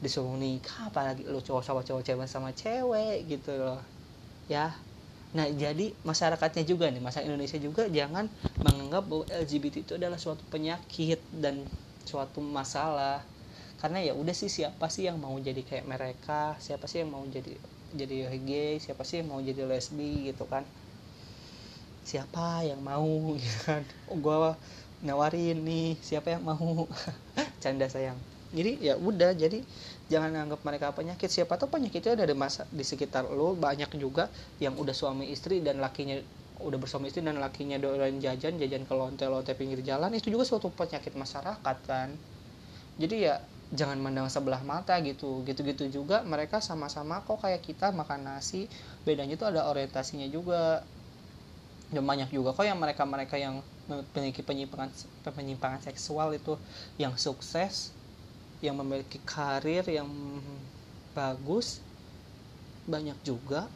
disuruh nikah apalagi lu cowok sama cowok cewek sama cewek gitu loh. Ya. Nah jadi masyarakatnya juga nih masa Indonesia juga jangan menganggap bahwa LGBT itu adalah suatu penyakit dan suatu masalah. Karena ya udah sih siapa sih yang mau jadi kayak mereka? Siapa sih yang mau jadi jadi gay? Siapa sih yang mau jadi lesbi gitu kan siapa yang mau gitu [laughs] kan? Oh, gue nawarin nih siapa yang mau? [laughs] Canda sayang. Jadi ya udah jadi jangan anggap mereka penyakit. Siapa tahu penyakitnya ada di masa di sekitar lo banyak juga yang udah suami istri dan lakinya udah bersuami istri dan lakinya doyan jajan jajan ke lonte-lonte pinggir jalan itu juga suatu penyakit masyarakat kan? Jadi ya jangan mandang sebelah mata gitu. Gitu-gitu juga mereka sama-sama kok kayak kita makan nasi bedanya itu ada orientasinya juga dan banyak juga kok yang mereka-mereka yang memiliki penyimpangan penyimpangan seksual itu yang sukses yang memiliki karir yang bagus banyak juga.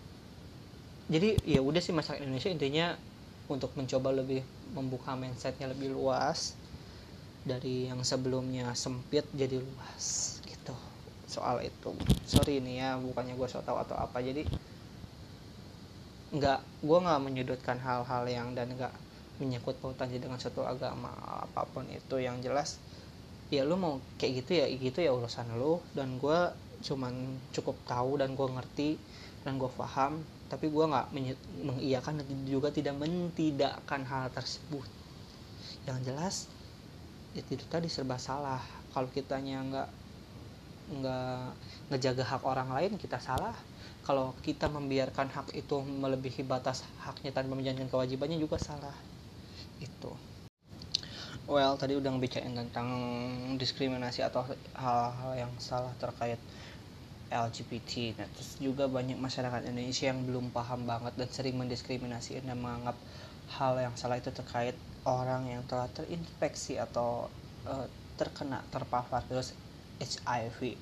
Jadi ya udah sih masyarakat Indonesia intinya untuk mencoba lebih membuka mindsetnya lebih luas dari yang sebelumnya sempit jadi luas gitu soal itu. Sorry ini ya bukannya gue so tau atau apa jadi nggak gue nggak menyudutkan hal-hal yang dan nggak menyangkut pautannya dengan satu agama apa pun itu. Yang jelas ya lu mau kayak gitu ya gitu ya urusan lu. Dan gue cuman cukup tahu dan gue ngerti dan gue paham tapi gue nggak mengiyakan dan juga tidak mentidakkan hal tersebut. Yang jelas ya itu tadi serba salah. Kalau kitanya nggak nggak ngejaga hak orang lain kita salah kalau kita membiarkan hak itu melebihi batas haknya tanpa menjalankan kewajibannya juga salah. Itu. Well tadi udah ngebicarain tentang diskriminasi atau hal-hal yang salah terkait LGBT nah terus juga banyak masyarakat Indonesia yang belum paham banget dan sering mendiskriminasi dan menganggap hal yang salah itu terkait orang yang telah terinfeksi atau uh, terkena terpapar virus HIV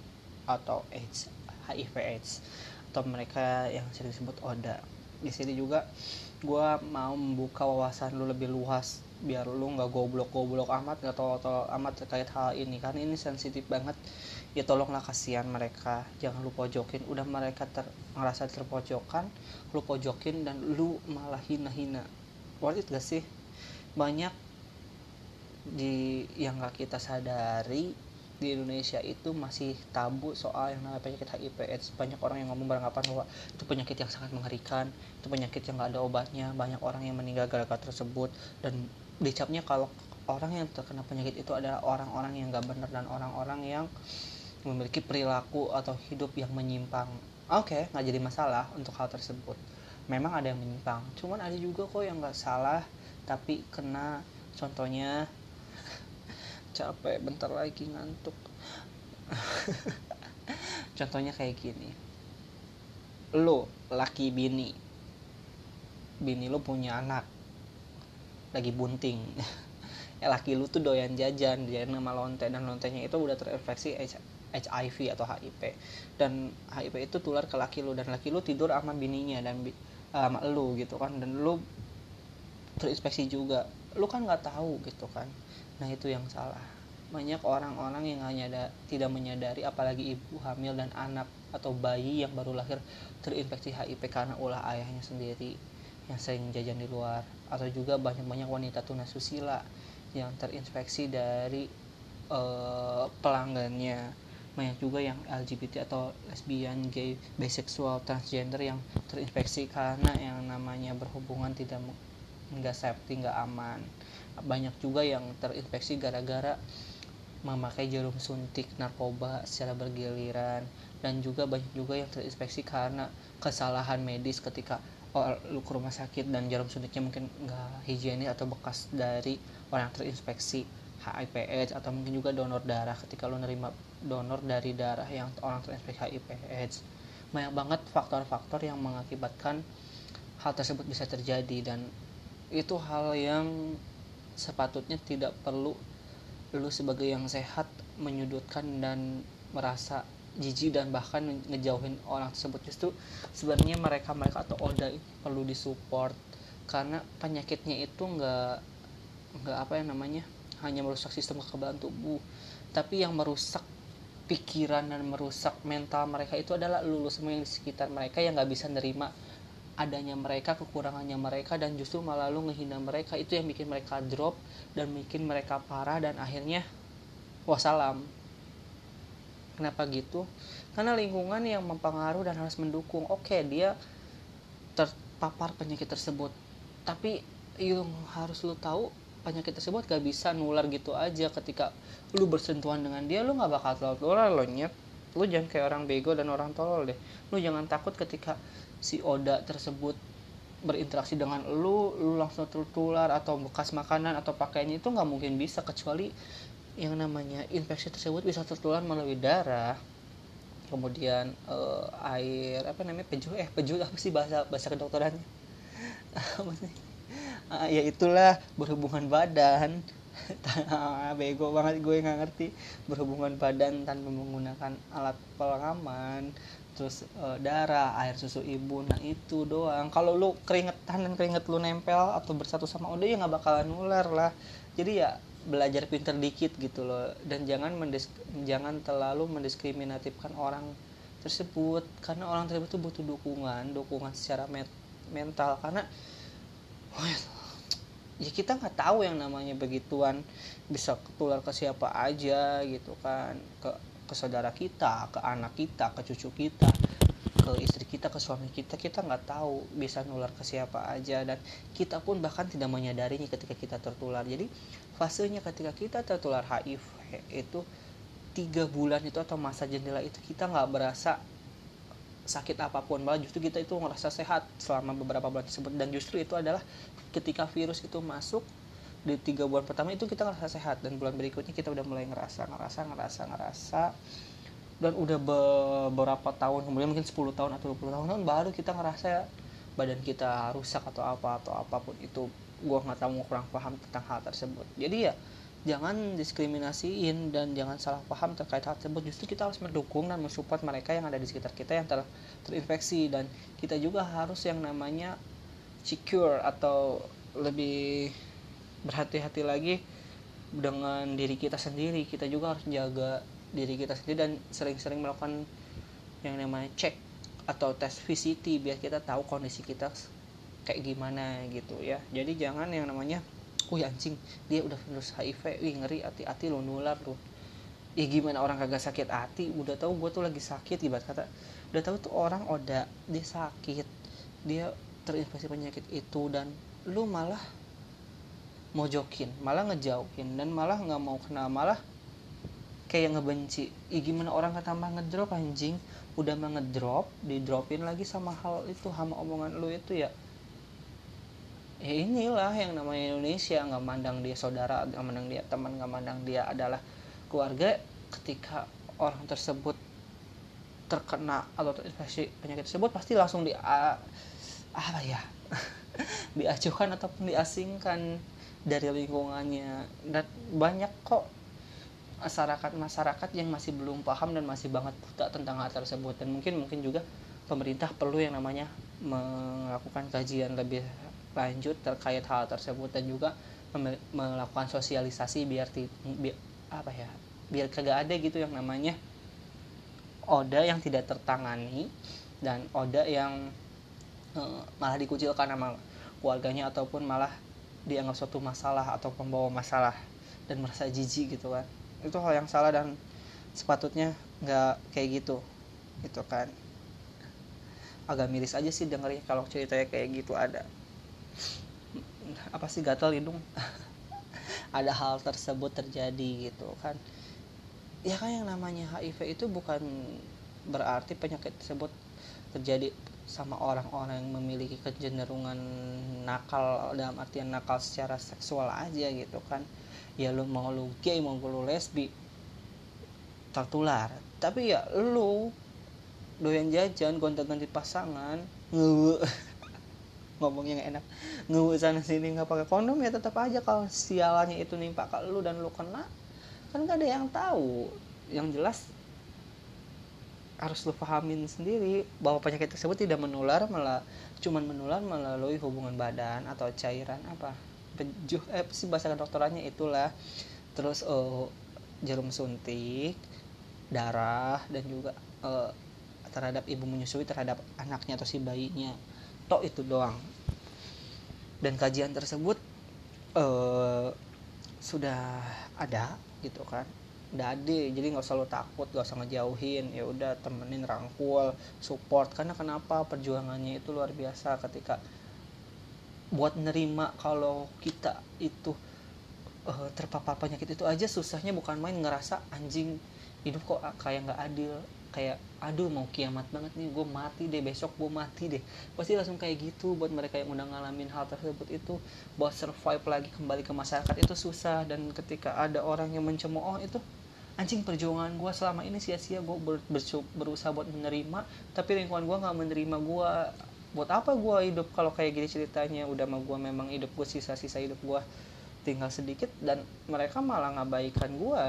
atau AIDS HIV AIDS atau mereka yang sering disebut Oda. Di sini juga gue mau membuka wawasan lu lebih luas biar lu nggak goblok-goblok amat nggak tau tau amat terkait hal ini. Karena ini sensitif banget. Ya tolonglah kasihan mereka. Jangan lu pojokin. Udah mereka ter, ngerasa terpojokan lu pojokin dan lu malah hina-hina. Worth it gak sih? Banyak di yang gak kita sadari di Indonesia itu masih tabu soal yang namanya penyakit HIV AIDS banyak orang yang ngomong beranggapan bahwa itu penyakit yang sangat mengerikan itu penyakit yang nggak ada obatnya banyak orang yang meninggal gara-gara tersebut. Dan dicapnya kalau orang yang terkena penyakit itu adalah orang-orang yang nggak benar dan orang-orang yang memiliki perilaku atau hidup yang menyimpang. Oke okay, nggak jadi masalah untuk hal tersebut. Memang ada yang menyimpang cuman ada juga kok yang nggak salah tapi kena contohnya capek bentar lagi ngantuk. [laughs] Contohnya kayak gini. Lo laki bini. Bini lo punya anak. Lagi bunting. [laughs] Ya laki lu tuh doyan jajan dia nama lonte. Dan lontenya itu udah terinfeksi HIV atau HIV dan HIV itu tular ke laki lu dan laki lu tidur sama bininya dan sama lu gitu kan. Dan lu terinfeksi juga. Lu kan nggak tahu gitu kan nah itu yang salah. Banyak orang-orang yang hanya tidak menyadari apalagi ibu hamil dan anak atau bayi yang baru lahir terinfeksi HIV karena ulah ayahnya sendiri yang sering jajan di luar. Atau juga banyak-banyak wanita tunasusila yang terinfeksi dari uh, pelanggannya. Banyak juga yang LGBT atau lesbian, gay, bisexual, transgender yang terinfeksi karena yang namanya berhubungan tidak nggak safety, nggak aman. Banyak juga yang terinfeksi gara-gara memakai jarum suntik narkoba secara bergiliran. Dan juga banyak juga yang terinfeksi karena kesalahan medis ketika oh, lu ke rumah sakit dan jarum suntiknya mungkin nggak higienis atau bekas dari orang yang terinfeksi HIV AIDS atau mungkin juga donor darah ketika lu nerima donor dari darah yang orang terinfeksi HIV AIDS banyak banget faktor-faktor yang mengakibatkan hal tersebut bisa terjadi dan itu hal yang sepatutnya tidak perlu lu sebagai yang sehat menyudutkan dan merasa jijik dan bahkan ngejauhin orang tersebut. Justru sebenarnya mereka mereka atau Oda perlu disupport karena penyakitnya itu nggak nggak apa yang namanya hanya merusak sistem kekebalan tubuh. Tapi yang merusak pikiran dan merusak mental mereka itu adalah lulus semua yang di sekitar mereka yang nggak bisa nerima adanya mereka kekurangannya mereka dan justru malah lu ngehina mereka. Itu yang bikin mereka drop dan bikin mereka parah dan akhirnya wassalam. Kenapa gitu? Karena lingkungan yang mempengaruhi dan harus mendukung. Oke dia terpapar penyakit tersebut. Tapi yang harus lu tahu penyakit tersebut gak bisa nular gitu aja. Ketika lu bersentuhan dengan dia lu gak bakal nular lo lu jangan kayak orang bego dan orang tolol deh. Lu jangan takut ketika si Oda tersebut berinteraksi dengan lu lu langsung tertular atau bekas makanan atau pakaiannya itu nggak mungkin bisa kecuali yang namanya infeksi tersebut bisa tertular melalui darah kemudian uh, air apa namanya peju eh peju [laughs] apa sih bahasa bahasa kedokterannya? [laughs] Uh, ya itulah berhubungan badan. [laughs] Bego banget gue nggak ngerti. Berhubungan badan tanpa menggunakan alat pengaman terus uh, darah air susu ibu nah itu doang. Kalau lu keringetan dan keringet lu nempel atau bersatu sama udah ya nggak bakalan nular lah. Jadi ya belajar pinter dikit gitu loh. Dan jangan mendisk jangan terlalu mendiskriminatifkan orang tersebut. Karena orang tersebut itu butuh dukungan dukungan secara mental. Karena ya, ya kita nggak tahu yang namanya begituan. Bisa ketular ke siapa aja gitu kan. Ke ke saudara kita ke anak kita ke cucu kita ke istri kita ke suami kita kita nggak tahu bisa nular ke siapa aja. Dan kita pun bahkan tidak menyadarinya ketika kita tertular. Jadi fasenya ketika kita tertular HIV itu tiga bulan itu atau masa jendela itu kita nggak berasa sakit apa pun. Malah justru kita itu ngerasa sehat selama beberapa bulan tersebut. Dan justru itu adalah ketika virus itu masuk di tiga bulan pertama itu kita ngerasa sehat. Dan bulan berikutnya kita udah mulai ngerasa ngerasa ngerasa ngerasa. Dan udah beberapa tahun kemudian mungkin 10 tahun atau 20 tahun baru kita ngerasa badan kita rusak atau apa atau apa pun itu. Gua nggak tahu kurang paham tentang hal tersebut. Jadi ya jangan diskriminasiin dan jangan salah paham terkait hal tersebut. Justru kita harus mendukung dan mensupport mereka yang ada di sekitar kita yang telah terinfeksi. Dan kita juga harus yang namanya secure atau lebih berhati-hati lagi dengan diri kita sendiri. Kita juga harus jaga diri kita sendiri dan sering-sering melakukan yang namanya cek atau tes VCT biar kita tahu kondisi kita kayak gimana gitu ya. Jadi jangan yang namanya wih anjing dia udah virus HIV wih ngeri hati-hati lo nular tuh ya gimana orang kagak sakit hati? Udah tahu gue tuh lagi sakit ibarat kata. Udah tahu tuh orang oda dia sakit dia terinfeksi penyakit itu dan lu malah mojokin malah ngejauhin dan malah nggak mau kenal malah kayak ngebenci. Ya gimana orang kata mah ngedrop anjing? Udah mah ngedrop didropin lagi sama hal itu sama omongan lu itu ya. Ya inilah yang namanya Indonesia nggak mandang dia saudara nggak mandang dia teman nggak mandang dia adalah keluarga. Ketika orang tersebut terkena atau terinfeksi penyakit tersebut pasti langsung di apa ya? [laughs] Diacuhkan ataupun diasingkan dari lingkungannya. Dan banyak kok masyarakat-masyarakat yang masih belum paham dan masih banget buta tentang hal tersebut. Dan mungkin mungkin juga pemerintah perlu yang namanya melakukan kajian lebih lanjut terkait hal tersebut dan juga melakukan sosialisasi biar, biar apa ya biar kagak ada gitu yang namanya oda yang tidak tertangani dan oda yang uh, malah dikucilkan sama keluarganya ataupun malah dianggap suatu masalah atau pembawa masalah dan merasa jijik gitu kan. Itu hal yang salah dan sepatutnya nggak kayak gitu gitu kan. Agak miris aja sih dengernya kalau ceritanya kayak gitu ada. Apa sih gatal hidung? [laughs] Ada hal tersebut terjadi gitu kan. Ya kan yang namanya HIV itu bukan berarti penyakit tersebut terjadi sama orang-orang yang memiliki kecenderungan nakal dalam artian nakal secara seksual aja gitu kan. Ya lu mau lu gay mau lu lesbi tertular. Tapi ya lu doyan jajan gonta-ganti pasangan ngewe. [laughs] Ngomong yang enak. Ngewe sana sini nggak pakai kondom ya tetap aja kalau sialannya itu nimpa ke lu dan lu kena kan gak ada yang tahu. Yang jelas harus lu pahamin sendiri bahwa penyakit tersebut tidak menular malah cuman menular melalui hubungan badan atau cairan apa. Bejuh eh sih bahasa kedokterannya itulah. Terus uh, jarum suntik darah dan juga uh, terhadap ibu menyusui terhadap anaknya atau si bayinya. Tok itu doang. Dan kajian tersebut uh, sudah ada gitu kan ada jadi nggak usah lo takut gak usah ngejauhin. Ya udah temenin rangkul support. Karena kenapa? Perjuangannya itu luar biasa ketika buat nerima kalau kita itu uh, terpapar penyakit itu aja susahnya bukan main ngerasa anjing hidup kok kayak nggak adil. Kayak aduh mau kiamat banget nih gue mati deh besok gue mati deh. Pasti langsung kayak gitu buat mereka yang udah ngalamin hal tersebut itu buat survive lagi kembali ke masyarakat itu susah. Dan ketika ada orang yang mencemooh itu anjing perjuangan gue selama ini sia-sia. Gue ber, berusaha buat menerima tapi lingkungan gue nggak menerima gue buat apa gue hidup? Kalau kayak gini ceritanya udah mah gue memang hidup gue sisa-sisa hidup gue tinggal sedikit dan mereka malah ngabaikan gue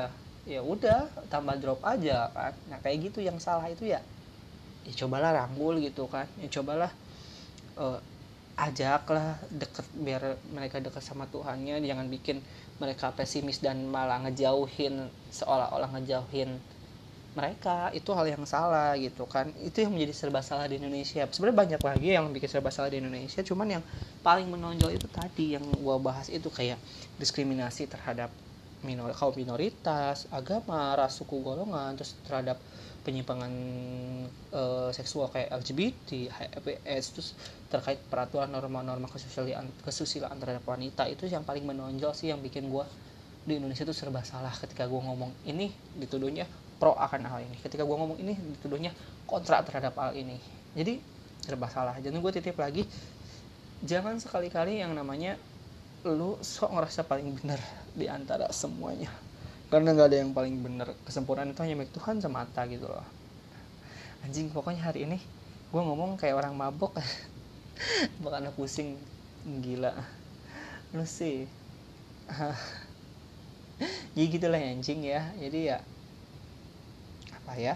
ya udah tambah drop aja kan. Nah kayak gitu yang salah itu ya. Ya cobalah rangkul gitu kan. Ya cobalah uh, ajaklah deket biar mereka dekat sama Tuhannya. Jangan bikin mereka pesimis dan malah ngejauhin seolah-olah ngejauhin mereka. Itu hal yang salah gitu kan. Itu yang menjadi serba salah di Indonesia. Sebenarnya banyak lagi yang bikin serba salah di Indonesia. Cuman yang paling menonjol itu tadi yang gua bahas itu kayak diskriminasi terhadap minor kaum minoritas agama ras suku golongan terus terhadap penyimpangan e, seksual kayak LGBT, HPS terus terkait peraturan norma-norma kesusilaan kesusilaan terhadap wanita itu yang paling menonjol sih yang bikin gue di Indonesia tuh serba salah ketika gue ngomong ini dituduhnya pro akan hal ini. Ketika gue ngomong ini dituduhnya kontra terhadap hal ini. Jadi serba salah. Jadi gue titip lagi jangan sekali-kali yang namanya lu sok ngerasa paling benar di antara semuanya karena nggak ada yang paling bener. Kesempurnaan itu hanya milik Tuhan semata gitu loh. Anjing pokoknya hari ini gue ngomong kayak orang mabok. [laughs] Bukan pusing. Gila. Lu sih. [laughs] Jadi gitulah ya, anjing ya. Jadi ya apa ya?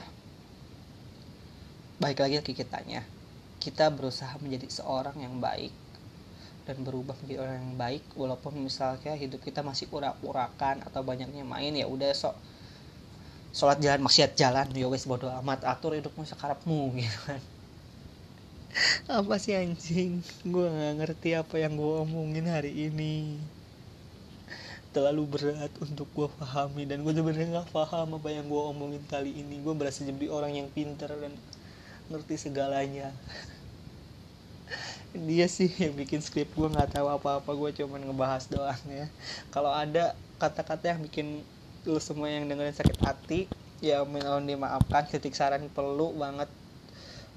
Baik lagi ke kitanya. Kita berusaha menjadi seorang yang baik dan berubah menjadi orang yang baik walaupun misalnya hidup kita masih urak-urakan atau banyaknya main ya udah sok sholat jalan maksiat jalan. Ya wes bodo amat. Atur hidupmu sekarapmu [laughs] gitu kan. Apa sih anjing? Gue nggak ngerti apa yang gue omongin hari ini. Terlalu berat untuk gue pahami dan gue sebenarnya nggak paham apa yang gue omongin kali ini. Gue berasa jadi orang yang pinter dan ngerti segalanya dia sih yang bikin skrip gue nggak tahu apa-apa gue cuman ngebahas doang ya. Kalau ada kata-kata yang bikin lu semua yang dengerin sakit hati ya mohon dimaafkan. Kritik saran perlu banget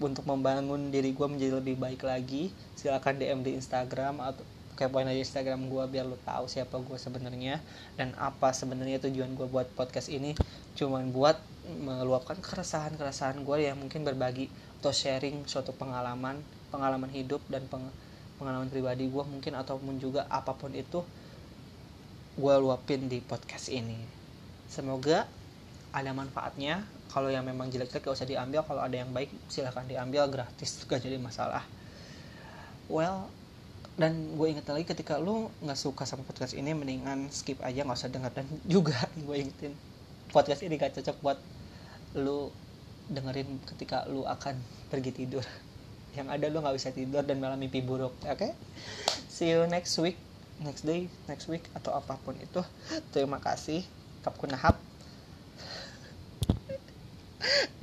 untuk membangun diri gue menjadi lebih baik lagi. Silakan DM di Instagram atau kepoin aja Instagram gue biar lu tahu siapa gue sebenarnya dan apa sebenarnya tujuan gue buat podcast ini. Cuman buat meluapkan keresahan keresahan gue yang mungkin berbagi atau sharing suatu pengalaman pengalaman hidup dan peng, pengalaman pribadi gue mungkin ataupun juga apa pun itu gue luapin di podcast ini. Semoga ada manfaatnya. Kalau yang memang jelek-jelek gak usah diambil. Kalau ada yang baik silahkan diambil. Gratis gak jadi masalah. Well dan gue inget lagi ketika lu nggak suka sama podcast ini mendingan skip aja nggak usah denger. Dan juga [laughs] gue ingetin podcast ini gak cocok buat lu dengerin ketika lu akan pergi tidur yang ada lo nggak bisa tidur dan malah mimpi buruk oke? Okay? see you next week next day next week atau apa pun itu. Terima kasih. Kapkunahap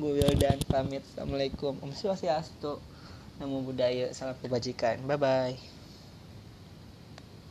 gue [laughs] dan pamit. Assalamualaikum. Om swastiastu. Namo buddhaya. Salam kebajikan. Bye bye